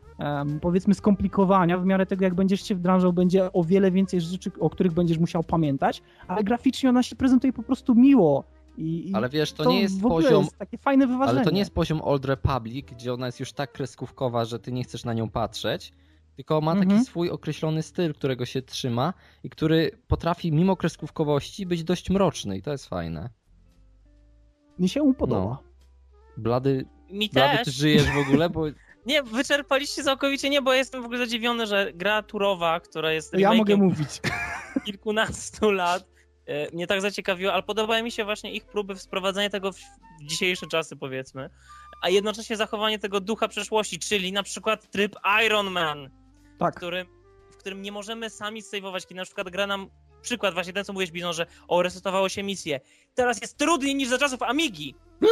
Speaker 2: powiedzmy, skomplikowania, w miarę tego, jak będziesz się wdrażał, będzie o wiele więcej rzeczy, o których będziesz musiał pamiętać, ale graficznie ona się prezentuje po prostu miło. I,
Speaker 3: Ale wiesz, to, nie jest poziom.
Speaker 2: jest takie fajne wyważenie.
Speaker 3: Ale to nie jest poziom Old Republic, gdzie ona jest już tak kreskówkowa, że ty nie chcesz na nią patrzeć. Tylko ma taki
Speaker 2: Mhm.
Speaker 3: swój określony styl, którego się trzyma i który potrafi mimo kreskówkowości być dość mroczny i to jest fajne.
Speaker 2: Mi się podoba.
Speaker 3: No. Blady,
Speaker 1: Mi
Speaker 3: Blady
Speaker 1: też.
Speaker 3: ty żyjesz w ogóle, bo
Speaker 1: Nie, wyczerpaliście całkowicie nie, bo jestem w ogóle zadziwiony, że gra turowa, która jest
Speaker 2: ja mogę mówić.
Speaker 1: kilkunastu lat, e, mnie tak zaciekawiła, ale podobały mi się właśnie ich próby wprowadzenia tego w dzisiejsze czasy, powiedzmy, a jednocześnie zachowanie tego ducha przeszłości, czyli na przykład tryb Iron Man, w
Speaker 2: Tak.
Speaker 1: którym, w którym nie możemy sami saveować, kiedy na przykład gra nam przykład właśnie ten, co mówisz, Bizon, że o, resetowało się misje. Teraz jest trudniej niż za czasów Amigi.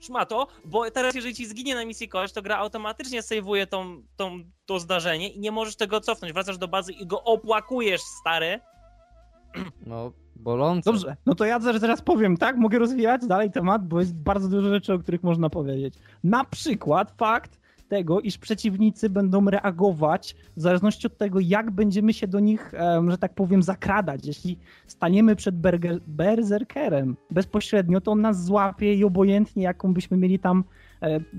Speaker 1: Szmato, bo teraz jeżeli ci zginie na misji kogoś, to gra automatycznie saveuje tą, tą, to zdarzenie i nie możesz tego cofnąć. Wracasz do bazy i go opłakujesz, stary.
Speaker 3: no bolące.
Speaker 2: Dobrze, no to ja zaraz zaraz powiem, tak? Mogę rozwijać dalej temat, bo jest bardzo dużo rzeczy, o których można powiedzieć. Na przykład fakt tego, iż przeciwnicy będą reagować w zależności od tego, jak będziemy się do nich, że tak powiem, zakradać. Jeśli staniemy przed berger, berserkerem bezpośrednio, to on nas złapie i obojętnie jaką byśmy mieli tam,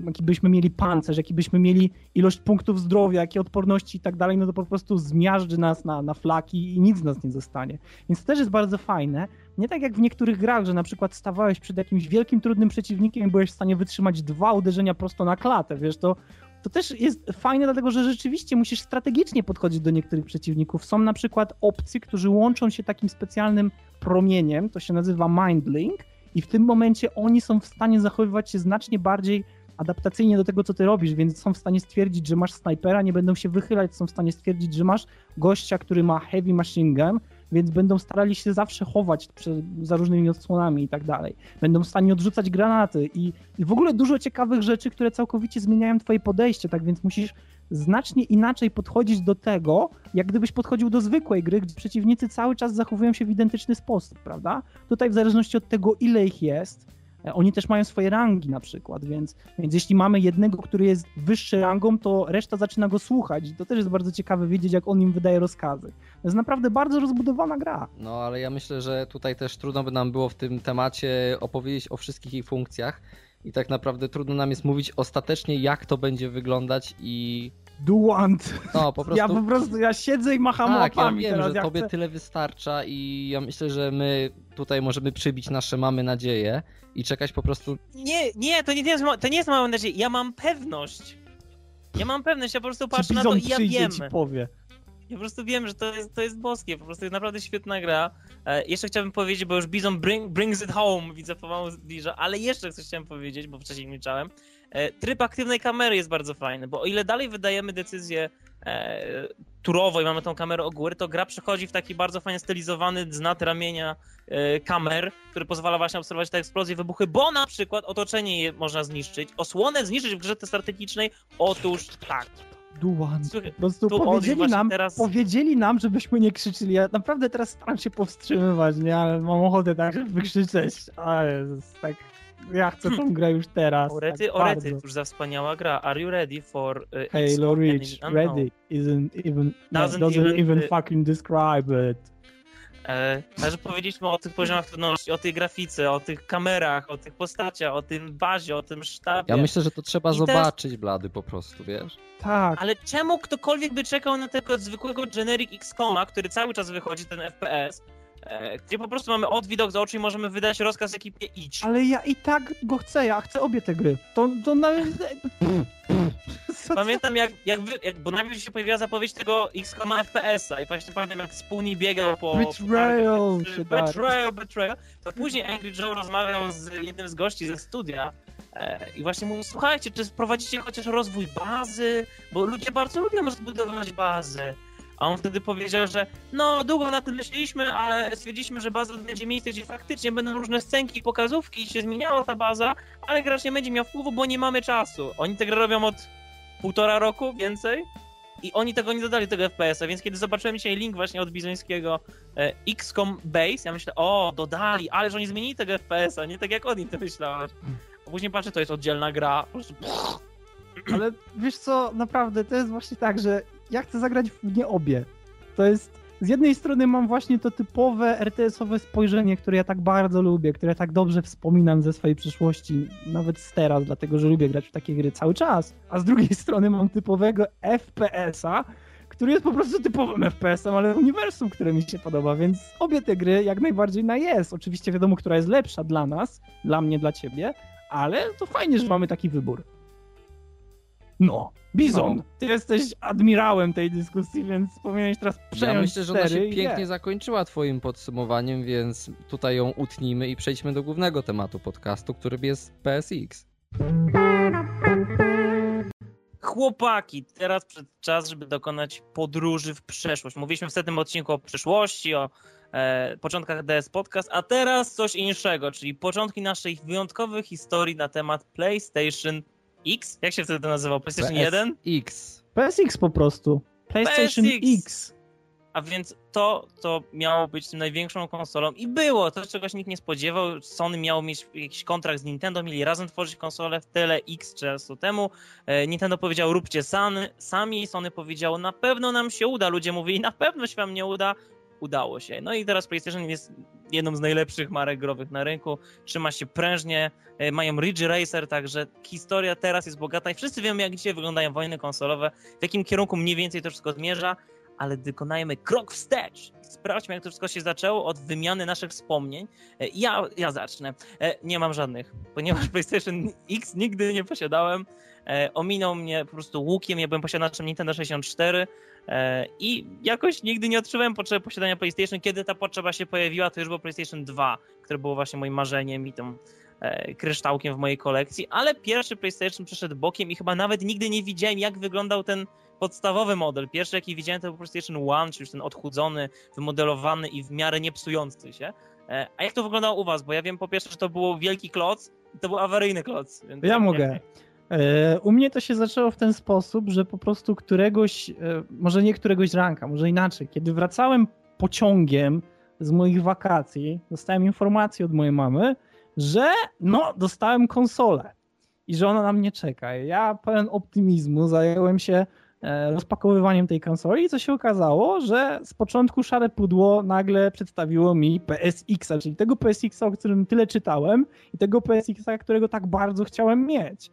Speaker 2: jaki byśmy mieli pancerz, jaki byśmy mieli ilość punktów zdrowia, jakie odporności i tak dalej, no to po prostu zmiażdży nas na, na flaki i nic z nas nie zostanie. Więc to też jest bardzo fajne. Nie tak jak w niektórych grach, że na przykład stawałeś przed jakimś wielkim, trudnym przeciwnikiem i byłeś w stanie wytrzymać dwa uderzenia prosto na klatę, wiesz, to, to też jest fajne, dlatego że rzeczywiście musisz strategicznie podchodzić do niektórych przeciwników. Są na przykład obcy, którzy łączą się takim specjalnym promieniem, to się nazywa Mindlink i w tym momencie oni są w stanie zachowywać się znacznie bardziej adaptacyjnie do tego, co ty robisz, więc są w stanie stwierdzić, że masz snajpera, nie będą się wychylać, są w stanie stwierdzić, że masz gościa, który ma heavy machine gun, więc będą starali się zawsze chować przed, za różnymi odsłonami i tak dalej. Będą w stanie odrzucać granaty i, i w ogóle dużo ciekawych rzeczy, które całkowicie zmieniają twoje podejście, tak więc musisz znacznie inaczej podchodzić do tego, jak gdybyś podchodził do zwykłej gry, gdzie przeciwnicy cały czas zachowują się w identyczny sposób, prawda? Tutaj w zależności od tego, ile ich jest, e, oni też mają swoje rangi na przykład, więc, więc jeśli mamy jednego, który jest wyższy rangą, to reszta zaczyna go słuchać i to też jest bardzo ciekawe wiedzieć, jak on im wydaje rozkazy. To jest naprawdę bardzo rozbudowana gra.
Speaker 3: No ale ja myślę, że tutaj też trudno by nam było w tym temacie opowiedzieć o wszystkich jej funkcjach i tak naprawdę trudno nam jest mówić ostatecznie jak to będzie wyglądać i
Speaker 2: Do want.
Speaker 3: no po prostu...
Speaker 2: Ja po prostu, ja siedzę i macham
Speaker 3: Tak, ja
Speaker 2: łapami
Speaker 3: wiem,
Speaker 2: teraz.
Speaker 3: że
Speaker 2: ja
Speaker 3: tobie
Speaker 2: chcę...
Speaker 3: tyle wystarcza i ja myślę, że my tutaj możemy przybić nasze mamy nadzieje i czekać po prostu
Speaker 1: Nie, nie, to nie, jest, to nie jest mała nadzieja. Ja mam pewność. Ja mam pewność, ja po prostu patrzę na to i ja
Speaker 2: przyjdzie
Speaker 1: wiem.
Speaker 2: ci powie.
Speaker 1: Ja po prostu wiem, że to jest, to jest boskie, po prostu jest naprawdę świetna gra. E, jeszcze chciałbym powiedzieć, bo już Bizon bring, brings it home, widzę pomału zbliża, ale jeszcze coś chciałem powiedzieć, bo wcześniej milczałem. E, tryb aktywnej kamery jest bardzo fajny, bo o ile dalej wydajemy decyzję e, turowo i mamy tą kamerę o góry, to gra przechodzi w taki bardzo fajnie stylizowany znat ramienia e, kamer, który pozwala właśnie obserwować te eksplozje, wybuchy, bo na przykład otoczenie je można zniszczyć. Osłonę zniszczyć w grze strategicznej? Otóż tak.
Speaker 2: Duan. Po prostu
Speaker 1: tu
Speaker 2: powiedzieli nam,
Speaker 1: teraz-
Speaker 2: powiedzieli nam, żebyśmy nie krzyczyli. Ja naprawdę teraz staram się powstrzymywać, nie? Ale mam ochotę tak wykrzyczeć. A Jezus, tak. Ja chcę tą grę już teraz.
Speaker 1: Orety,
Speaker 2: tak
Speaker 1: orety,
Speaker 2: bardzo.
Speaker 1: cóż za wspaniała gra. Are you ready for uh,
Speaker 2: Halo Reach,
Speaker 1: Enemy Unknown?
Speaker 2: ready, isn't even, no,
Speaker 1: Doesn't
Speaker 2: doesn't,
Speaker 1: even,
Speaker 2: even,
Speaker 1: y-
Speaker 2: fucking describe it.
Speaker 1: E, także powiedzieliśmy o tych poziomach trudności, o tej grafice, o tych kamerach, o tych postaciach, o tym bazie, o tym sztabie.
Speaker 3: Ja myślę, że to trzeba
Speaker 1: I teraz-
Speaker 3: zobaczyć, blady po prostu, wiesz?
Speaker 2: Tak,
Speaker 1: Ale czemu ktokolwiek by czekał na tego zwykłego generic XCOMa, który cały czas wychodzi, ten FPS, gdzie po prostu mamy odwidok z oczu i możemy wydać rozkaz ekipie idź.
Speaker 2: ale ja i tak go chcę, ja chcę obie te gry. To, to nawet...
Speaker 1: Pamiętam jak, jak, wy, jak, bo najpierw się pojawiła zapowiedź tego XCOM FPS-a i właśnie pamiętam jak wspólnie biegał po...
Speaker 2: Betrayal
Speaker 1: po
Speaker 2: da.
Speaker 1: betrayal, betrayal. To później Angry Joe rozmawiał z jednym z gości ze studia e, i właśnie mówił, słuchajcie, czy prowadzicie chociaż rozwój bazy, bo ludzie bardzo lubią rozbudowywać bazy. A on wtedy powiedział, że no długo na tym myśleliśmy, ale stwierdziliśmy, że baza będzie miejsce, gdzie faktycznie będą różne scenki i pokazówki i się zmieniała ta baza, ale gracz nie będzie miał wpływu, bo nie mamy czasu. Oni grę robią od półtora roku, więcej. I oni tego nie dodali, tego FPS-a, więc kiedy zobaczyłem dzisiaj link właśnie od Bizońskiego e, XCOM Base, ja myślę, o, dodali, ale że oni zmienili tego FPS-a, nie tak jak oni to myślałeś. A później patrzę, to jest oddzielna gra.
Speaker 2: Ale wiesz co, naprawdę, to jest właśnie tak, że ja chcę zagrać w nie obie. To jest, z jednej strony mam właśnie to typowe RTS-owe spojrzenie, które ja tak bardzo lubię, które tak dobrze wspominam ze swojej przyszłości, nawet z teraz, dlatego że lubię grać w takie gry cały czas. A z drugiej strony mam typowego FPS-a, który jest po prostu typowym FPS-em, ale uniwersum, które mi się podoba, więc obie te gry jak najbardziej na jest. Oczywiście wiadomo, która jest lepsza dla nas, dla mnie, dla ciebie, ale to fajnie, że mamy taki wybór. No, Bizon,
Speaker 3: No.
Speaker 2: ty jesteś admirałem tej dyskusji, więc powinieneś teraz przejąć
Speaker 3: Ja myślę, że ona się pięknie
Speaker 2: je.
Speaker 3: zakończyła twoim podsumowaniem, więc tutaj ją utnijmy i przejdźmy do głównego tematu podcastu, którym jest PSX.
Speaker 1: Chłopaki, teraz przed czas, żeby dokonać podróży w przeszłość. Mówiliśmy w setnym odcinku o przyszłości, o e, początkach DS Podcast, a teraz coś innego, czyli początki naszej wyjątkowej historii na temat PlayStation X. Jak się wtedy to nazywał? PlayStation 1?
Speaker 3: PSX.
Speaker 2: PSX po prostu. PlayStation
Speaker 1: PSX.
Speaker 2: X.
Speaker 1: A więc to, to miało być tym największą konsolą i było, to czegoś nikt nie spodziewał. Sony miało mieć jakiś kontrakt z Nintendo, mieli razem tworzyć konsolę w tyle X czasu temu. E, Nintendo powiedział róbcie samy, sami, Sony powiedziało na pewno nam się uda. Ludzie mówili na pewno się wam nie uda. Udało się. No i teraz PlayStation jest jedną z najlepszych marek growych na rynku. Trzyma się prężnie, e, mają Ridge Racer, także historia teraz jest bogata i wszyscy wiemy jak dzisiaj wyglądają wojny konsolowe, w jakim kierunku mniej więcej to wszystko zmierza ale wykonajmy krok wstecz. Sprawdźmy, jak to wszystko się zaczęło od wymiany naszych wspomnień. E, Ja, ja zacznę. E, Nie mam żadnych, ponieważ PlayStation X nigdy nie posiadałem. Ominął mnie po prostu łukiem, ja byłem posiadaczem Nintendo 64 e, i jakoś nigdy nie odczuwałem potrzeby posiadania PlayStation. Kiedy ta potrzeba się pojawiła, to już było PlayStation 2, które było właśnie moim marzeniem i tą e, kryształkiem w mojej kolekcji, ale pierwszy PlayStation przeszedł bokiem i chyba nawet nigdy nie widziałem, jak wyglądał ten podstawowy model. Pierwszy, jaki widziałem, to był PlayStation One, czyli już ten odchudzony, wymodelowany i w miarę nie psujący się. E, A jak to wyglądało u was? Bo ja wiem po pierwsze, że to był wielki kloc i to był awaryjny kloc.
Speaker 2: Ja
Speaker 1: jak-
Speaker 2: mogę. E, U mnie to się zaczęło w ten sposób, że po prostu któregoś, e, może nie któregoś ranka, może inaczej, kiedy wracałem pociągiem z moich wakacji, dostałem informację od mojej mamy, że no, dostałem konsolę i że ona na mnie czeka. Ja pełen optymizmu zająłem się e, rozpakowywaniem tej konsoli i co się okazało, że z początku szare pudło nagle przedstawiło mi PSX-a, czyli tego PSX-a, o którym tyle czytałem i tego PSX-a, którego tak bardzo chciałem mieć.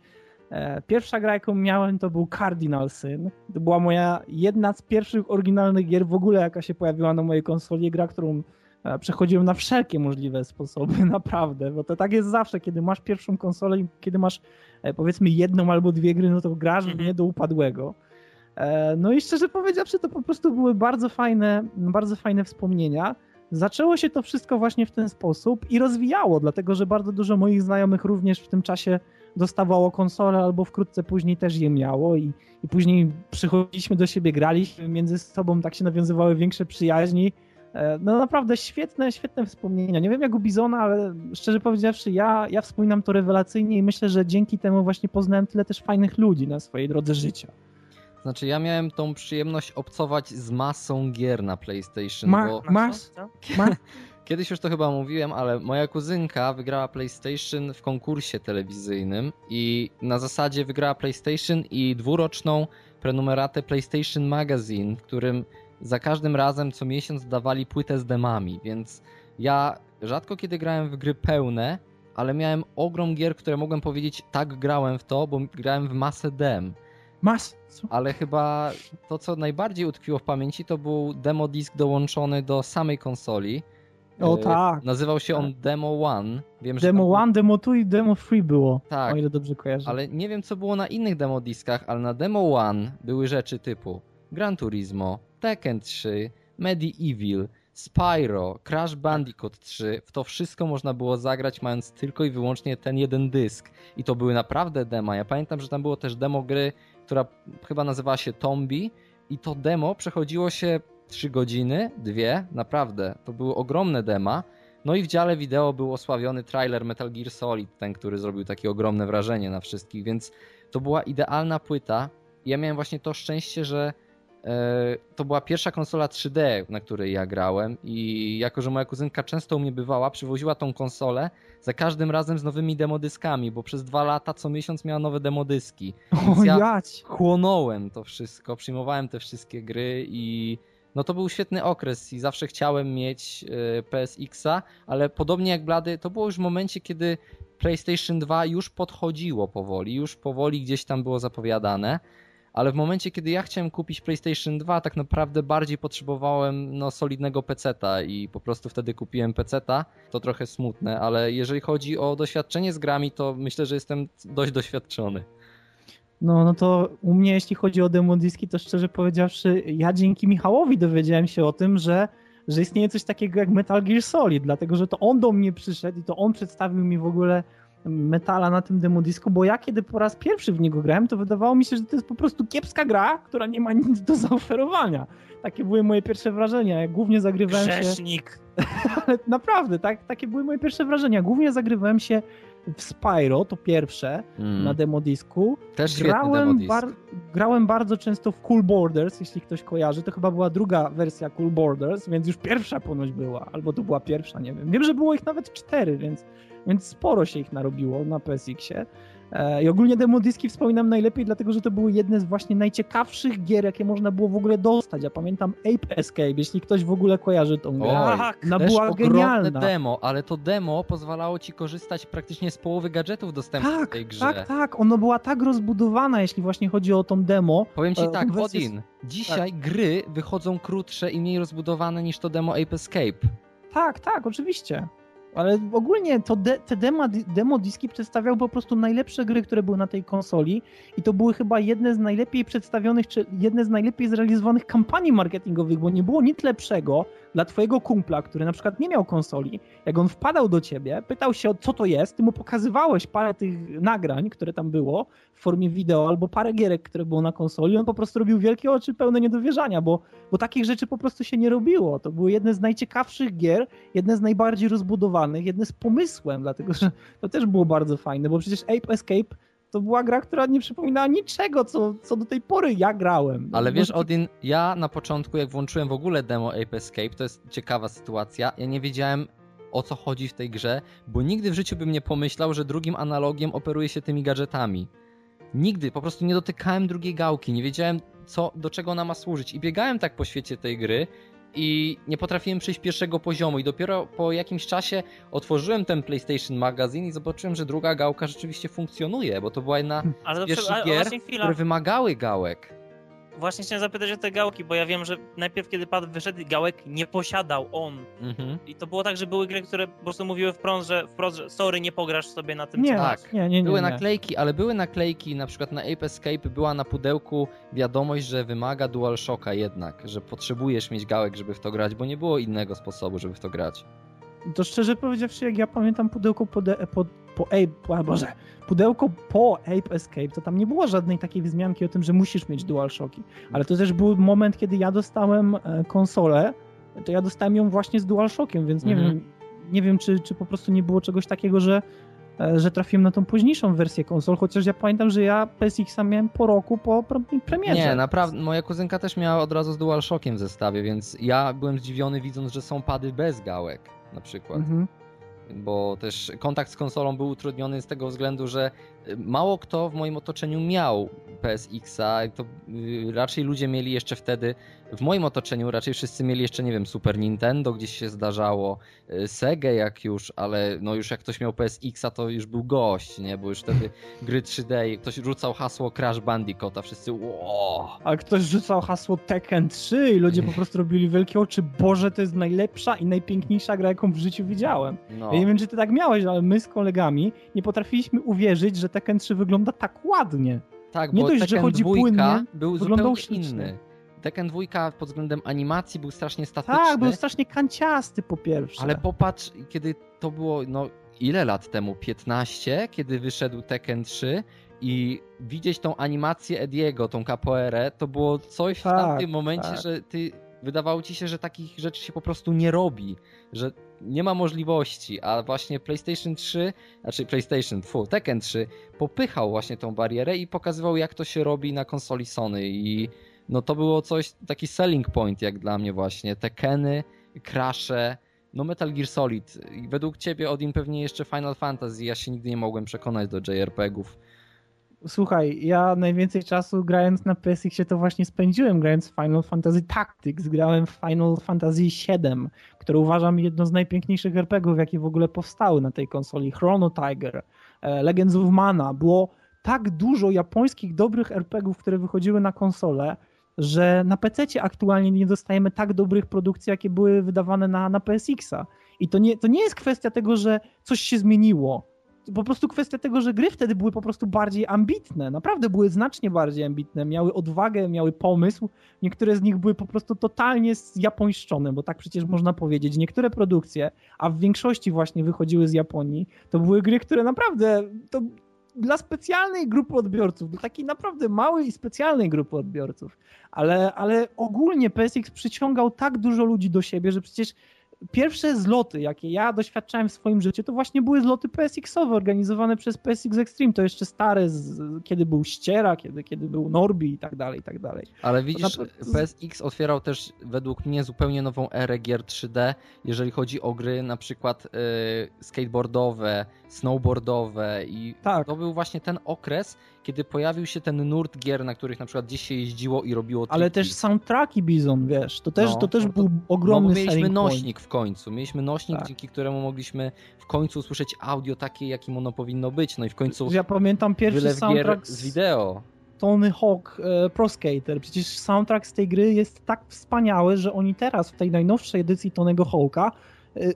Speaker 2: E, Pierwsza gra, jaką miałem, to był Cardinal Sin. To była moja jedna z pierwszych oryginalnych gier w ogóle, jaka się pojawiła na mojej konsoli. Gra, którą e, przechodziłem na wszelkie możliwe sposoby, naprawdę. Bo to tak jest zawsze, kiedy masz pierwszą konsolę i kiedy masz e, powiedzmy jedną albo dwie gry, no to grasz w
Speaker 1: Mhm.
Speaker 2: nie do upadłego. No i szczerze powiedziawszy, to po prostu były bardzo fajne, bardzo fajne wspomnienia. Zaczęło się to wszystko właśnie w ten sposób i rozwijało, dlatego że bardzo dużo moich znajomych również w tym czasie dostawało konsolę albo wkrótce później też je miało i, i później przychodziliśmy do siebie, graliśmy między sobą, tak się nawiązywały większe przyjaźni. E, No naprawdę świetne, świetne wspomnienia. Nie wiem jak u Bizona, ale szczerze powiedziawszy, ja, ja wspominam to rewelacyjnie i myślę, że dzięki temu właśnie poznałem tyle też fajnych ludzi na swojej drodze życia.
Speaker 3: Znaczy ja miałem tą przyjemność obcować z masą gier na PlayStation,
Speaker 2: Ma-
Speaker 3: bo
Speaker 2: Masz-
Speaker 1: Co?
Speaker 2: Ma,
Speaker 3: kiedyś już to chyba mówiłem, ale moja kuzynka wygrała PlayStation w konkursie telewizyjnym i na zasadzie wygrała PlayStation i dwuroczną prenumeratę PlayStation Magazine, w którym za każdym razem co miesiąc dawali płytę z demami, więc ja rzadko kiedy grałem w gry pełne, ale miałem ogrom gier, które mogłem powiedzieć tak grałem w to, bo grałem w masę dem.
Speaker 2: mas, co?
Speaker 3: Ale chyba to, co najbardziej utkwiło w pamięci, to był demo disk dołączony do samej konsoli.
Speaker 2: O
Speaker 3: E,
Speaker 2: tak.
Speaker 3: Nazywał się on Demo One. Wiem, że
Speaker 2: Demo
Speaker 3: tam-
Speaker 2: 1, Demo 2 i Demo 3 było,
Speaker 3: Tak.
Speaker 2: o ile dobrze kojarzę.
Speaker 3: Ale nie wiem, co było na innych demodiskach, ale na Demo One były rzeczy typu Gran Turismo, Tekken 3, Medieval, Spyro, Crash Bandicoot 3. W to wszystko można było zagrać, mając tylko i wyłącznie ten jeden dysk. I to były naprawdę dema. Ja pamiętam, że tam było też demo gry, która chyba nazywała się Tombi. I to demo przechodziło się 3 godziny, dwie, naprawdę. To były ogromne dema. No i w dziale wideo był osławiony trailer Metal Gear Solid, ten, który zrobił takie ogromne wrażenie na wszystkich, więc to była idealna płyta. Ja miałem właśnie to szczęście, że e, to była pierwsza konsola 3D, na której ja grałem i jako, że moja kuzynka często u mnie bywała, przywoziła tą konsolę za każdym razem z nowymi demodyskami, bo przez dwa lata co miesiąc miała nowe demodyski.
Speaker 2: o
Speaker 3: ja-
Speaker 2: jać.
Speaker 3: Chłonąłem to wszystko, przyjmowałem te wszystkie gry i no to był świetny okres i zawsze chciałem mieć e, PSX-a, ale podobnie jak Blady, to było już w momencie, kiedy PlayStation 2 już podchodziło powoli, już powoli gdzieś tam było zapowiadane, ale w momencie, kiedy ja chciałem kupić PlayStation 2, tak naprawdę bardziej potrzebowałem no, solidnego peceta i po prostu wtedy kupiłem peceta. To trochę smutne, ale jeżeli chodzi o doświadczenie z grami, to myślę, że jestem dość doświadczony.
Speaker 2: No, no to u mnie, jeśli chodzi o demodiski, to szczerze powiedziawszy, ja dzięki Michałowi dowiedziałem się o tym, że, że istnieje coś takiego jak Metal Gear Solid, dlatego że to on do mnie przyszedł i to on przedstawił mi w ogóle metala na tym demodisku, bo ja kiedy po raz pierwszy w niego grałem, to wydawało mi się, że to jest po prostu kiepska gra, która nie ma nic do zaoferowania. Takie były moje pierwsze wrażenia. Ja głównie zagrywałem się
Speaker 1: Grzesznik.
Speaker 2: ale naprawdę, tak, takie były moje pierwsze wrażenia. Głównie zagrywałem się w Spyro, to pierwsze,
Speaker 3: Mm.
Speaker 2: na demodisku.
Speaker 3: Też
Speaker 2: Grałem,
Speaker 3: demodisk.
Speaker 2: bar- grałem bardzo często w Cool Borders, jeśli ktoś kojarzy. To chyba była druga wersja Cool Borders, więc już pierwsza ponoć była, albo to była pierwsza, nie wiem. Wiem, że było ich nawet cztery, więc, więc sporo się ich narobiło na PSX-ie. E, I ogólnie demodiski wspominam najlepiej, dlatego że to były jedne z właśnie najciekawszych gier, jakie można było w ogóle dostać. Ja pamiętam Ape Escape, jeśli ktoś w ogóle kojarzy tą grę.
Speaker 3: Oj,
Speaker 1: Tak.
Speaker 2: Ona
Speaker 3: Też
Speaker 2: była genialna.
Speaker 3: demo, ale to demo pozwalało ci korzystać praktycznie z połowy gadżetów dostępnych w
Speaker 2: Tak,
Speaker 3: tej grze.
Speaker 2: tak, tak. Ona była tak rozbudowana, jeśli właśnie chodzi o tą demo.
Speaker 3: Powiem ci
Speaker 2: E,
Speaker 3: tak,
Speaker 2: wersję-
Speaker 3: Odin, dzisiaj gry wychodzą krótsze i mniej rozbudowane niż to demo Ape Escape.
Speaker 2: Tak, tak, oczywiście. Ale ogólnie to de, te demo, demo diski przedstawiały po prostu najlepsze gry, które były na tej konsoli i to były chyba jedne z najlepiej przedstawionych, czy jedne z najlepiej zrealizowanych kampanii marketingowych, bo nie było nic lepszego dla twojego kumpla, który na przykład nie miał konsoli. Jak on wpadał do ciebie, pytał się, co to jest, ty mu pokazywałeś parę tych nagrań, które tam było w formie wideo, albo parę gierek, które było na konsoli, on po prostu robił wielkie oczy pełne niedowierzania, bo, bo takich rzeczy po prostu się nie robiło. To były jedne z najciekawszych gier, jedne z najbardziej rozbudowanych, jedne z pomysłem, dlatego że to też było bardzo fajne, bo przecież Ape Escape to była gra, która nie przypominała niczego, co, co do tej pory ja grałem.
Speaker 3: Ale wiesz,
Speaker 2: Bo-
Speaker 3: Odin, ja na początku, jak włączyłem w ogóle demo Ape Escape, to jest ciekawa sytuacja, ja nie wiedziałem o co chodzi w tej grze, bo nigdy w życiu bym nie pomyślał, że drugim analogiem operuje się tymi gadżetami. Nigdy, po prostu nie dotykałem drugiej gałki, nie wiedziałem co, do czego ona ma służyć i biegałem tak po świecie tej gry i nie potrafiłem przejść pierwszego poziomu i dopiero po jakimś czasie otworzyłem ten PlayStation Magazine i zobaczyłem, że druga gałka rzeczywiście funkcjonuje, bo to była jedna
Speaker 1: Ale
Speaker 3: z pierwszych
Speaker 1: a,
Speaker 3: gier, które wymagały gałek.
Speaker 1: Właśnie chciałem zapytać o te gałki, bo ja wiem, że najpierw kiedy pad wyszedł, gałek nie posiadał on.
Speaker 3: Mhm.
Speaker 1: I to było tak, że były gry, które po prostu mówiły wprost, że, wprost, że sorry, nie pograsz sobie na tym,
Speaker 2: Nie,
Speaker 1: co
Speaker 3: tak.
Speaker 2: nie, nie, nie.
Speaker 3: Były
Speaker 2: nie.
Speaker 3: naklejki, ale były naklejki, na przykład na Ape Escape była na pudełku wiadomość, że wymaga DualShocka jednak, że potrzebujesz mieć gałek, żeby w to grać, bo nie było innego sposobu, żeby w to grać.
Speaker 2: To szczerze powiedziawszy, jak ja pamiętam pudełko po, de, po, po Ape, a Boże, pudełko po Ape Escape, to tam nie było żadnej takiej wzmianki o tym, że musisz mieć DualShocki. Ale to też był moment, kiedy ja dostałem e, konsolę, to ja dostałem ją właśnie z DualShockiem, więc nie
Speaker 3: Mhm.
Speaker 2: wiem, nie wiem czy, czy po prostu nie było czegoś takiego, że, e, że trafiłem na tą późniejszą wersję konsol, chociaż ja pamiętam, że ja PSX-a miałem po roku po pre- premierze.
Speaker 3: Nie, naprawdę, moja kuzynka też miała od razu z DualShockiem w zestawie, więc ja byłem zdziwiony widząc, że są pady bez gałek na przykład.
Speaker 2: Mhm.
Speaker 3: bo też kontakt z konsolą był utrudniony z tego względu, że mało kto w moim otoczeniu miał PSX-a. To y, raczej ludzie mieli jeszcze wtedy, w moim otoczeniu raczej wszyscy mieli jeszcze, nie wiem, Super Nintendo, gdzieś się zdarzało, y, Sega jak już, ale no już jak ktoś miał PSX-a, to już był gość, nie? Bo już wtedy gry 3D, ktoś rzucał hasło Crash Bandicoot, a wszyscy wow.
Speaker 2: A ktoś rzucał hasło Tekken 3 i ludzie po prostu robili wielkie oczy, Boże, to jest najlepsza i najpiękniejsza gra, jaką w życiu widziałem. No. Ja nie wiem, czy ty tak miałeś, ale my z kolegami nie potrafiliśmy uwierzyć, że Tekken 3 wygląda tak ładnie.
Speaker 3: Tak, nie bo dość, Tekken że chodzi płynnie, był zupełnie inny. Tekken 2 pod względem animacji był strasznie statyczny.
Speaker 2: Tak, był strasznie kanciasty po pierwsze.
Speaker 3: Ale popatrz, kiedy to było, no ile lat temu? 15, kiedy wyszedł Tekken 3 i widzieć tą animację Ediego, tą capoeirę, to było coś tak, w tamtym momencie, tak. że ty wydawało ci się, że takich rzeczy się po prostu nie robi, że nie ma możliwości, a właśnie PlayStation 3, znaczy PlayStation, fu, Tekken 3 popychał właśnie tą barierę i pokazywał jak to się robi na konsoli Sony. I no to było coś, taki selling point jak dla mnie właśnie, Tekkeny, Crashe, no Metal Gear Solid. Według ciebie Odin pewnie jeszcze Final Fantasy, ja się nigdy nie mogłem przekonać do JRPG-ów.
Speaker 2: Słuchaj, ja najwięcej czasu grając na PSX-ie to właśnie spędziłem grając w Final Fantasy Tactics. Grałem w Final Fantasy VII, które uważam jedno z najpiękniejszych RPGów, jakie w ogóle powstały na tej konsoli. Chrono Tiger, e, Legends of Mana. Było tak dużo japońskich dobrych RPGów, które wychodziły na konsolę, że na PC aktualnie nie dostajemy tak dobrych produkcji, jakie były wydawane na, na PSX-a. I to nie, to nie jest kwestia tego, że coś się zmieniło po prostu kwestia tego, że gry wtedy były po prostu bardziej ambitne. Naprawdę były znacznie bardziej ambitne. Miały odwagę, miały pomysł. Niektóre z nich były po prostu totalnie zjapońszczone, bo tak przecież można powiedzieć. Niektóre produkcje, a w większości właśnie wychodziły z Japonii, to były gry, które naprawdę to dla specjalnej grupy odbiorców, dla takiej naprawdę małej i specjalnej grupy odbiorców. Ale, ale ogólnie PSX przyciągał tak dużo ludzi do siebie, że przecież pierwsze zloty, jakie ja doświadczałem w swoim życiu, to właśnie były zloty PSX-owe organizowane przez PSX Extreme. To jeszcze stare, z, kiedy był Ściera, kiedy, kiedy był Norbi i tak dalej, i tak dalej.
Speaker 3: Ale widzisz, PSX otwierał też według mnie zupełnie nową erę gier 3D, jeżeli chodzi o gry na przykład y, skateboardowe, snowboardowe i tak. to był właśnie ten okres, kiedy pojawił się ten nurt gier, na których na przykład gdzieś się jeździło i robiło triki.
Speaker 2: Ale też soundtracki Bizon, wiesz, to też, no, to też no to, był ogromny no,
Speaker 3: mieliśmy nośnik w końcu, mieliśmy nośnik, tak. dzięki któremu mogliśmy w końcu usłyszeć audio takie, jakim ono powinno być, no i w końcu
Speaker 2: Ja pamiętam pierwszy soundtrack
Speaker 3: z wideo.
Speaker 2: Tony Hawk e, Pro Skater. Przecież soundtrack z tej gry jest tak wspaniały, że oni teraz w tej najnowszej edycji Tonego Hawka e,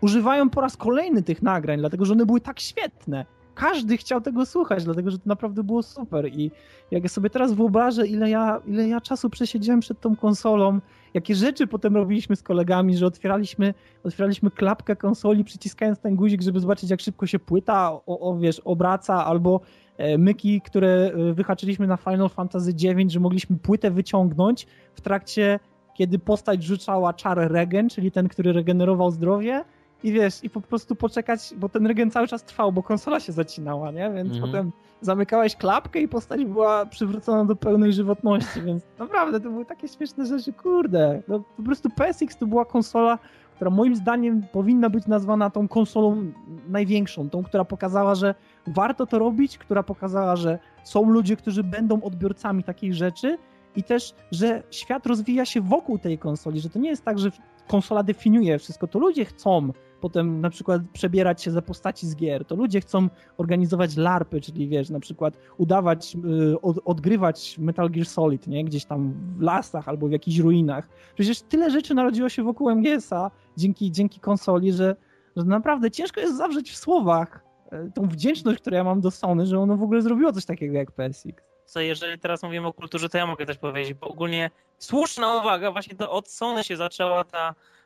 Speaker 2: używają po raz kolejny tych nagrań, dlatego że one były tak świetne każdy chciał tego słuchać, dlatego że to naprawdę było super. I jak ja sobie teraz wyobrażę, ile ja, ile ja czasu przesiedziałem przed tą konsolą, jakie rzeczy potem robiliśmy z kolegami, że otwieraliśmy, otwieraliśmy klapkę konsoli, przyciskając ten guzik, żeby zobaczyć, jak szybko się płyta, o, o wiesz, obraca, albo e, myki, które e, wyhaczyliśmy na Final Fantasy IX, że mogliśmy płytę wyciągnąć w trakcie, kiedy postać rzucała czar regen, czyli ten, który regenerował zdrowie, i wiesz, i po prostu poczekać, bo ten regen cały czas trwał, bo konsola się zacinała, nie? Więc mhm. potem zamykałeś klapkę i postać była przywrócona do pełnej żywotności, więc naprawdę to były takie śmieszne rzeczy, kurde. No, po prostu PSX to była konsola, która moim zdaniem powinna być nazwana tą konsolą największą, tą, która pokazała, że warto to robić, która pokazała, że są ludzie, którzy będą odbiorcami takich rzeczy i też, że świat rozwija się wokół tej konsoli, że to nie jest tak, że konsola definiuje wszystko, to ludzie chcą potem na przykład przebierać się za postaci z gier, to ludzie chcą organizować larpy, czyli wiesz, na przykład udawać, y, od, odgrywać Metal Gear Solid, nie? Gdzieś tam w lasach albo w jakichś ruinach. Przecież tyle rzeczy narodziło się wokół MGS-a dzięki, dzięki konsoli, że, że naprawdę ciężko jest zawrzeć w słowach y, tą wdzięczność, którą ja mam do Sony, że ono w ogóle zrobiło coś takiego jak PSX.
Speaker 1: Co jeżeli teraz mówimy o kulturze, to ja mogę też powiedzieć, bo ogólnie słuszna uwaga, właśnie to od Sony się zaczęła ta E,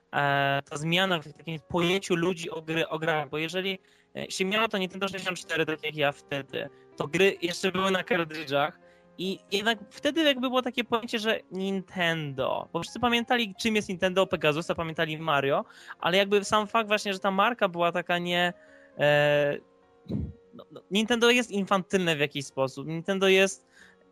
Speaker 1: ta zmiana w takim pojęciu ludzi o, gry, o grach, bo jeżeli e, się miało to Nintendo 64, tak jak ja wtedy, to gry jeszcze były na kartridżach i jednak wtedy jakby było takie pojęcie, że Nintendo, bo wszyscy pamiętali czym jest Nintendo, Pegasusa, pamiętali Mario, ale jakby sam fakt właśnie, że ta marka była taka nie... E, no, no, Nintendo jest infantylne w jakiś sposób, Nintendo jest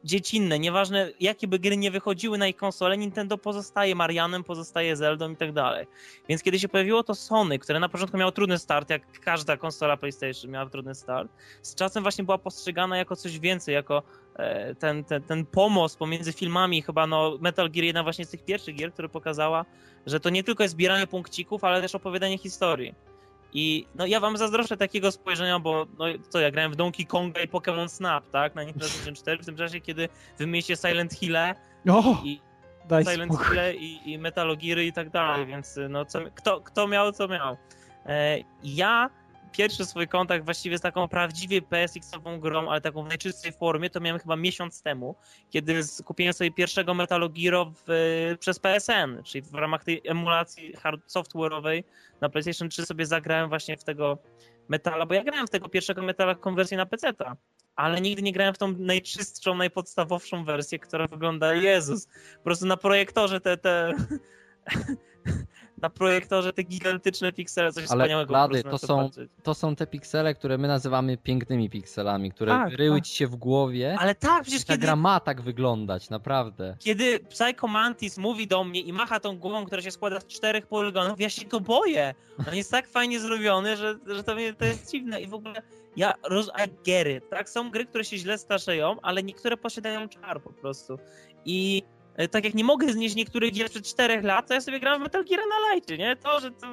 Speaker 1: dziecinne, nieważne jakie by gry nie wychodziły na ich konsolę, Nintendo pozostaje Marianem, pozostaje Zeldą i tak dalej. Więc kiedy się pojawiło to Sony, które na początku miało trudny start, jak każda konsola PlayStation miała trudny start, z czasem właśnie była postrzegana jako coś więcej, jako e, ten, ten, ten pomost pomiędzy filmami, chyba no Metal Gear jedna właśnie z tych pierwszych gier, która pokazała, że to nie tylko jest zbieranie punkcików, ale też opowiadanie historii. I no ja wam zazdroszczę takiego spojrzenia, bo no co, ja grałem w Donkey Konga i Pokémon Snap, tak, na Nintendo 64, w tym czasie, kiedy wymyślicie Silent Hill'e
Speaker 2: O,
Speaker 1: i
Speaker 2: daj
Speaker 1: Silent. Hill'e i, i Metalogiry i tak dalej, więc no co, kto, kto miał, co miał. E, ja pierwszy swój kontakt właściwie z taką prawdziwie PSX-ową grą, ale taką w najczystszej formie, to miałem chyba miesiąc temu, kiedy kupiłem sobie pierwszego Metal Gear w, przez PSN, czyli w ramach tej emulacji software'owej na PlayStation 3 sobie zagrałem właśnie w tego Metala, bo ja grałem w tego pierwszego Metala konwersję na PC-ta, ale nigdy nie grałem w tą najczystszą, najpodstawowszą wersję, która wygląda, Jezus, po prostu na projektorze te, te na projektorze te gigantyczne piksele, coś
Speaker 3: Ale,
Speaker 1: wspaniałego. na
Speaker 3: to są-
Speaker 1: patrzeć.
Speaker 3: To są te piksele, które my nazywamy pięknymi pikselami, które
Speaker 2: Tak,
Speaker 3: wyryły
Speaker 2: tak.
Speaker 3: ci się w głowie.
Speaker 1: Ale tak, przecież
Speaker 3: Ta
Speaker 1: kiedy,
Speaker 3: gra ma tak wyglądać, naprawdę.
Speaker 1: kiedy Psycho Mantis mówi do mnie i macha tą głową, która się składa z czterech poligonów, ja się go boję. On jest tak fajnie zrobiony, że, że to, mnie, to jest dziwne i w ogóle ja roz, I tak? Są gry, które się źle starzeją, ale niektóre posiadają czar po prostu. I tak jak nie mogę znieść niektórych gier sprzed czterech lat, to ja sobie gram w Metal Gear na lightie, nie? To, że to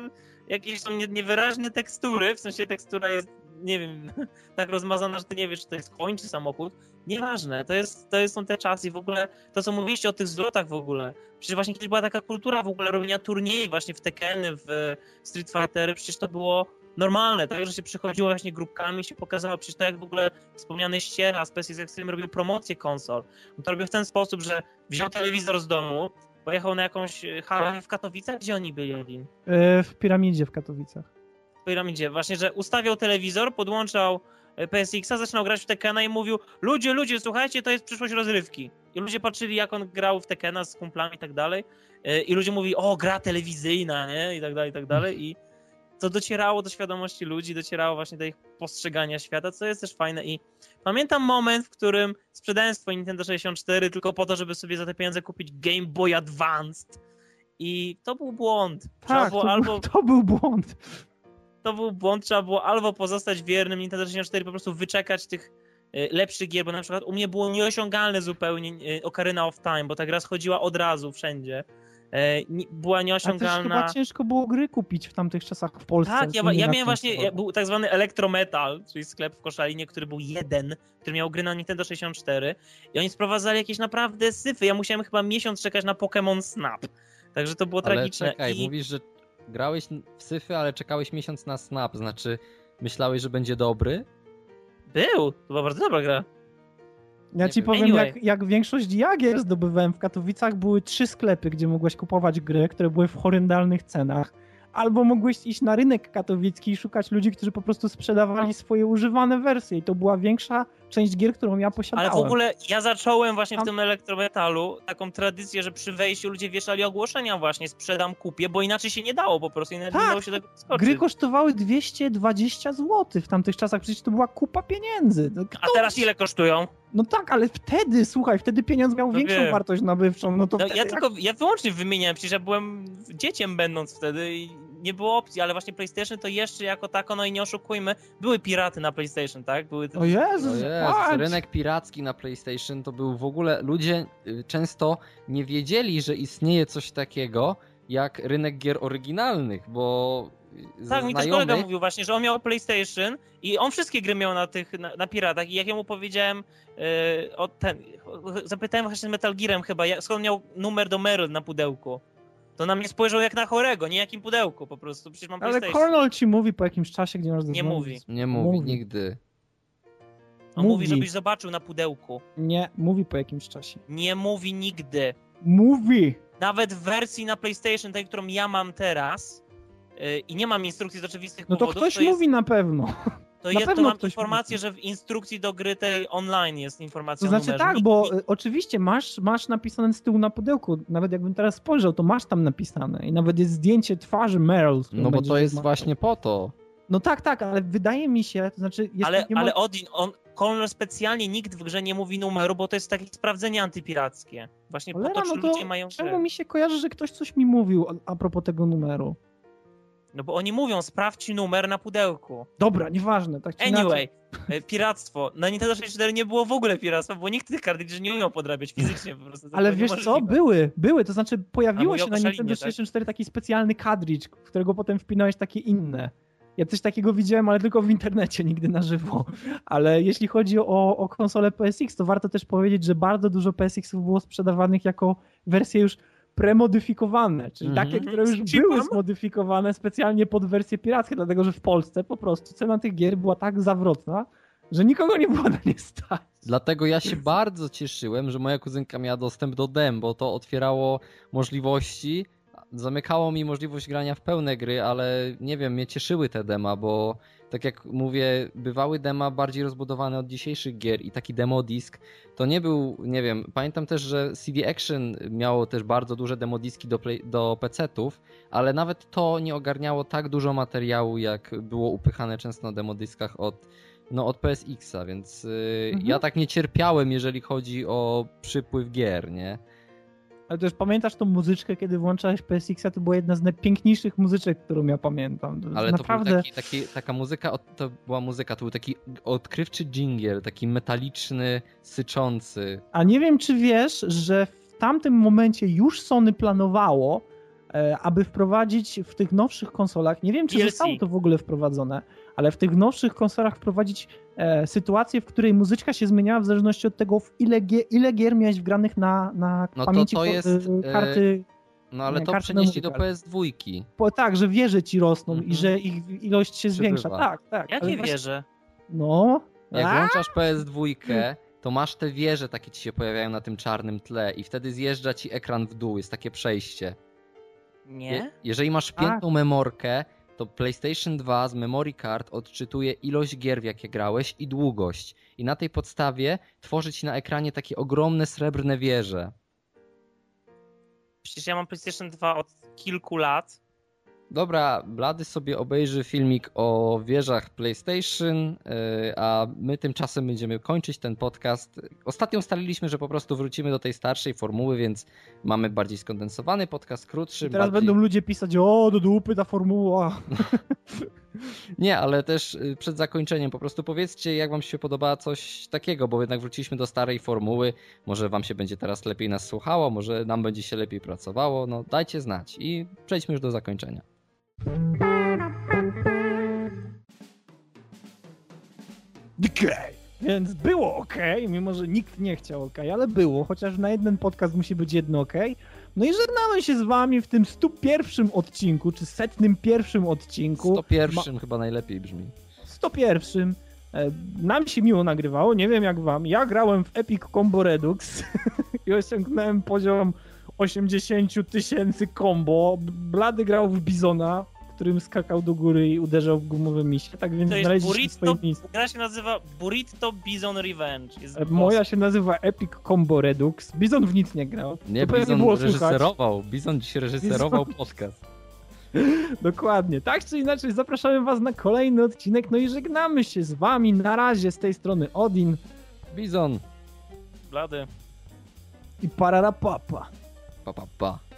Speaker 1: jakieś są nie- niewyraźne tekstury, w sensie tekstura jest, nie wiem, tak rozmazana, że ty nie wiesz, czy to jest koń, czy samochód. Nieważne, to, jest, to jest, są te czasy i w ogóle to, co mówiliście o tych zlotach w ogóle. Przecież właśnie kiedyś była taka kultura w ogóle robienia turniejów właśnie w Tekeny, w Street Fightery, przecież to było normalne, tak, że się przychodziło właśnie grupkami, się pokazało, przecież to jak w ogóle wspomniany Ściera z PSX Extreme robił promocję konsol. On to robił w ten sposób, że wziął telewizor z domu, pojechał na jakąś e, halę w Katowicach, gdzie oni byli?
Speaker 2: E, W piramidzie w Katowicach.
Speaker 1: w piramidzie. Właśnie, że ustawiał telewizor, podłączał e, PSX-a, zaczynał grać w Tekena i mówił ludzie, ludzie, słuchajcie, to jest przyszłość rozrywki. I ludzie patrzyli, jak on grał w Tekena z kumplami i tak dalej. I ludzie mówili, o, gra telewizyjna, nie? I tak dalej, i tak dalej. I to docierało do świadomości ludzi, docierało właśnie do ich postrzegania świata, co jest też fajne. I pamiętam moment, w którym sprzedałem swoje Nintendo 64 tylko po to, żeby sobie za te pieniądze kupić Game Boy Advanced. I to był błąd. Trzeba
Speaker 2: Tak, to,
Speaker 1: albo
Speaker 2: to był błąd.
Speaker 1: to był błąd, trzeba było albo pozostać wiernym Nintendo 64 po prostu wyczekać tych y, lepszych gier, bo na przykład u mnie było nieosiągalne zupełnie y, Ocarina of Time, bo ta gra schodziła od razu wszędzie. E, Była
Speaker 2: A też
Speaker 1: nieosiągalna.
Speaker 2: chyba ciężko było gry kupić w tamtych czasach w Polsce.
Speaker 1: Tak, ja, ja miałem właśnie, ja, był tak zwany Electrometal, czyli sklep w Koszalinie, który był jeden, który miał gry na Nintendo 64 i oni sprowadzali jakieś naprawdę syfy. Ja musiałem chyba miesiąc czekać na Pokémon Snap. Także to było
Speaker 3: Ale
Speaker 1: tragiczne.
Speaker 3: czekaj,
Speaker 1: I...
Speaker 3: mówisz, że grałeś w syfy, ale czekałeś miesiąc na snap, znaczy myślałeś, że będzie dobry?
Speaker 1: Był, to była bardzo dobra gra.
Speaker 2: Ja ci
Speaker 3: wiem.
Speaker 2: powiem,
Speaker 1: Anyway.
Speaker 2: jak, jak większość jagier zdobywałem w Katowicach, były trzy sklepy, gdzie mogłeś kupować gry, które były w horrendalnych cenach. Albo mogłeś iść na rynek katowicki i szukać ludzi, którzy po prostu sprzedawali swoje używane wersje. I to była większa część gier, którą ja posiadałem.
Speaker 1: Ale w ogóle ja zacząłem właśnie w tym elektrometalu taką tradycję, że przy wejściu ludzie wieszali ogłoszenia właśnie, sprzedam, kupię, bo inaczej się nie dało po prostu, inaczej
Speaker 2: Tak,
Speaker 1: nie dało się tego skoczyć.
Speaker 2: Gry kosztowały 220 zł w tamtych czasach, przecież to była kupa pieniędzy. No,
Speaker 1: A
Speaker 2: kto-
Speaker 1: teraz ile kosztują?
Speaker 2: No tak, ale wtedy, słuchaj, wtedy pieniądz miał
Speaker 1: No
Speaker 2: większą
Speaker 1: wiem.
Speaker 2: wartość nabywczą. No to
Speaker 1: No,
Speaker 2: wtedy
Speaker 1: ja
Speaker 2: jak-
Speaker 1: tylko, ja wyłącznie wymieniałem, przecież ja byłem dzieciem będąc wtedy i nie było opcji, ale właśnie PlayStation to jeszcze jako tako, no i nie oszukujmy, były piraty na PlayStation, tak? Były te...
Speaker 2: O Jezus,
Speaker 3: jest,
Speaker 2: patrz!
Speaker 3: rynek piracki na PlayStation to był w ogóle. Ludzie y, często nie wiedzieli, że istnieje coś takiego jak rynek gier oryginalnych, bo
Speaker 1: Tak, mi też kolega mówił właśnie, że on miał PlayStation i on wszystkie gry miał na tych, na, na piratach i jak ja mu powiedziałem, yy, o ten, zapytałem właśnie z Metal Gearem chyba, jak, skąd miał numer do Meryl na pudełku, to na mnie spojrzał jak na chorego, nie jakim pudełku po prostu, przecież mam
Speaker 2: Ale. Cornell ci mówi po jakimś czasie, gdzie masz
Speaker 1: Nie mówi.
Speaker 3: nie mówi,
Speaker 2: Mówi.
Speaker 3: nigdy.
Speaker 1: On mówi,
Speaker 2: mówi.
Speaker 1: żebyś zobaczył na pudełku.
Speaker 2: Nie, mówi po jakimś czasie.
Speaker 1: Nie mówi nigdy.
Speaker 2: Mówi!
Speaker 1: Nawet w wersji na PlayStation, tej, którą ja mam teraz, i nie mam instrukcji z oczywistych
Speaker 2: No to
Speaker 1: powodów,
Speaker 2: ktoś
Speaker 1: to jest,
Speaker 2: mówi na pewno.
Speaker 1: to,
Speaker 2: na
Speaker 1: jest, to
Speaker 2: pewno
Speaker 1: mam
Speaker 2: ktoś
Speaker 1: informację, że w instrukcji do gry tej online jest informacja
Speaker 2: To znaczy tak, bo
Speaker 1: nikt-
Speaker 2: y, oczywiście masz, masz napisane z tyłu na pudełku. Nawet jakbym teraz spojrzał, to masz tam napisane. I nawet jest zdjęcie twarzy Meryl.
Speaker 3: No bo to jest
Speaker 2: rozmawiał.
Speaker 3: właśnie po to.
Speaker 2: No tak, tak, ale wydaje mi się, to znaczy jest
Speaker 1: ale,
Speaker 2: ma-
Speaker 1: ale Odin, on kolor specjalnie nikt w grze nie mówi numeru, bo to jest takie sprawdzenie antypirackie. Właśnie
Speaker 2: Cholera,
Speaker 1: po to, czy
Speaker 2: no to
Speaker 1: ludzie mają
Speaker 2: Czemu
Speaker 1: grę.
Speaker 2: mi się kojarzy, że ktoś coś mi mówił a, a propos tego numeru?
Speaker 1: No bo oni mówią, sprawdź numer na pudełku.
Speaker 2: Dobra, nieważne. Tak czy inaczej.
Speaker 1: Anyway, e, piractwo. Na Nintendo 64 nie było w ogóle piractwa, bo nikt tych kartridży nie umiał podrabiać fizycznie po prostu.
Speaker 2: Ale wiesz co, były, były, to znaczy pojawiło się na Nintendo
Speaker 1: Koszalinie, tak?
Speaker 2: 64 taki specjalny kadridż, w którego potem wpinałeś takie inne. Ja coś takiego widziałem, ale tylko w internecie, nigdy na żywo. Ale jeśli chodzi o, o konsolę PSX, to warto też powiedzieć, że bardzo dużo PSX-ów było sprzedawanych jako wersje już premodyfikowane, czyli
Speaker 3: Mhm.
Speaker 2: takie, które już były zmodyfikowane specjalnie pod wersje pirackie, dlatego że w Polsce po prostu cena tych gier była tak zawrotna, że nikogo nie było na nie stać.
Speaker 3: Dlatego ja się bardzo cieszyłem, że moja kuzynka miała dostęp do dem, bo to otwierało możliwości, zamykało mi możliwość grania w pełne gry, ale nie wiem, mnie cieszyły te dema, bo tak jak mówię, bywały dema bardziej rozbudowane od dzisiejszych gier i taki demo disk to nie był, nie wiem, pamiętam też, że CD Action miało też bardzo duże demo diski do, play, do PC-ów, ale nawet to nie ogarniało tak dużo materiału, jak było upychane często na demo diskach od no od PSX-a, więc yy,
Speaker 2: Mhm.
Speaker 3: ja tak nie cierpiałem, jeżeli chodzi o przypływ gier, nie?
Speaker 2: Ale też pamiętasz tą muzyczkę, kiedy włączałeś PSX-a, to była jedna z najpiękniejszych muzyczek, którą ja pamiętam.
Speaker 3: Ale
Speaker 2: naprawdę...
Speaker 3: to był taki, taki, taka muzyka, to była muzyka, to był taki odkrywczy dżingiel, taki metaliczny, syczący.
Speaker 2: A nie wiem, czy wiesz, że w tamtym momencie już Sony planowało, aby wprowadzić w tych nowszych konsolach, nie wiem, czy
Speaker 1: DLC.
Speaker 2: zostało to w ogóle wprowadzone, ale w tych nowszych konsolach wprowadzić e, sytuację, w której muzyczka się zmieniała w zależności od tego, w ile, gier, ile gier miałeś wgranych na, na
Speaker 3: No to-
Speaker 2: pamięci
Speaker 3: to
Speaker 2: ko-
Speaker 3: jest,
Speaker 2: e, karty.
Speaker 3: No ale
Speaker 2: Nie,
Speaker 3: to przenieśli do
Speaker 2: memory
Speaker 3: PS2.
Speaker 2: Po, tak, że wieże ci rosną
Speaker 3: Mhm.
Speaker 2: i że ich ilość się zwiększa.
Speaker 3: Przybywa.
Speaker 2: Tak, tak. ale
Speaker 1: Jakie
Speaker 2: właśnie-
Speaker 1: wieże?
Speaker 2: No.
Speaker 3: Jak
Speaker 2: A?
Speaker 3: włączasz PS2, to masz te wieże takie ci się pojawiają na tym czarnym tle i wtedy zjeżdża ci ekran w dół, jest takie przejście. Je-
Speaker 1: Nie?
Speaker 3: Jeżeli masz wpiętą memorkę, to PlayStation 2 z memory card odczytuje ilość gier, w jakie grałeś i długość. I na tej podstawie tworzy ci na ekranie takie ogromne srebrne wieże.
Speaker 1: Przecież ja mam PlayStation 2 od kilku lat.
Speaker 3: Dobra, Blady sobie obejrzy filmik o wieżach PlayStation, yy, a my tymczasem będziemy kończyć ten podcast. Ostatnio ustaliliśmy, że po prostu wrócimy do tej starszej formuły, więc mamy bardziej skondensowany podcast, krótszy.
Speaker 2: I teraz
Speaker 3: bardziej...
Speaker 2: będą ludzie pisać, o, do dupy ta formuła.
Speaker 3: Nie, ale też y, przed zakończeniem po prostu powiedzcie, jak wam się podoba coś takiego, bo jednak wróciliśmy do starej formuły. Może wam się będzie teraz lepiej nas słuchało, może nam będzie się lepiej pracowało. No dajcie znać i przejdźmy już do zakończenia.
Speaker 2: Okay. Więc było ok, mimo że nikt nie chciał ok, ale było, chociaż na jeden podcast musi być jedno ok. No i żegnamy się z wami w tym 101 odcinku, czy setnym pierwszym odcinku.
Speaker 3: 101 chyba najlepiej brzmi.
Speaker 2: 101. E, Nam się miło nagrywało, nie wiem jak wam. Ja grałem w Epic Combo Redux i osiągnąłem poziom 80 tysięcy combo. Blady grał w Bizona, którym skakał do góry i uderzał w gumowe misie, tak więc znaleźliście swoje
Speaker 1: Burrito,
Speaker 2: miejsce.
Speaker 1: gra się nazywa Burrito Bison Revenge. Jest
Speaker 2: E,
Speaker 1: boss.
Speaker 2: Moja się nazywa Epic Combo Redux. Bizon w nic nie grał.
Speaker 3: Nie,
Speaker 2: to
Speaker 3: Bizon
Speaker 2: było
Speaker 3: reżyserował. Bizon dziś reżyserował podcast.
Speaker 2: Dokładnie. Tak czy inaczej, zapraszamy was na kolejny odcinek, no i żegnamy się z wami. Na razie z tej strony Odin
Speaker 3: Bizon.
Speaker 1: Blady.
Speaker 2: i Pararapapa.
Speaker 3: パパッパ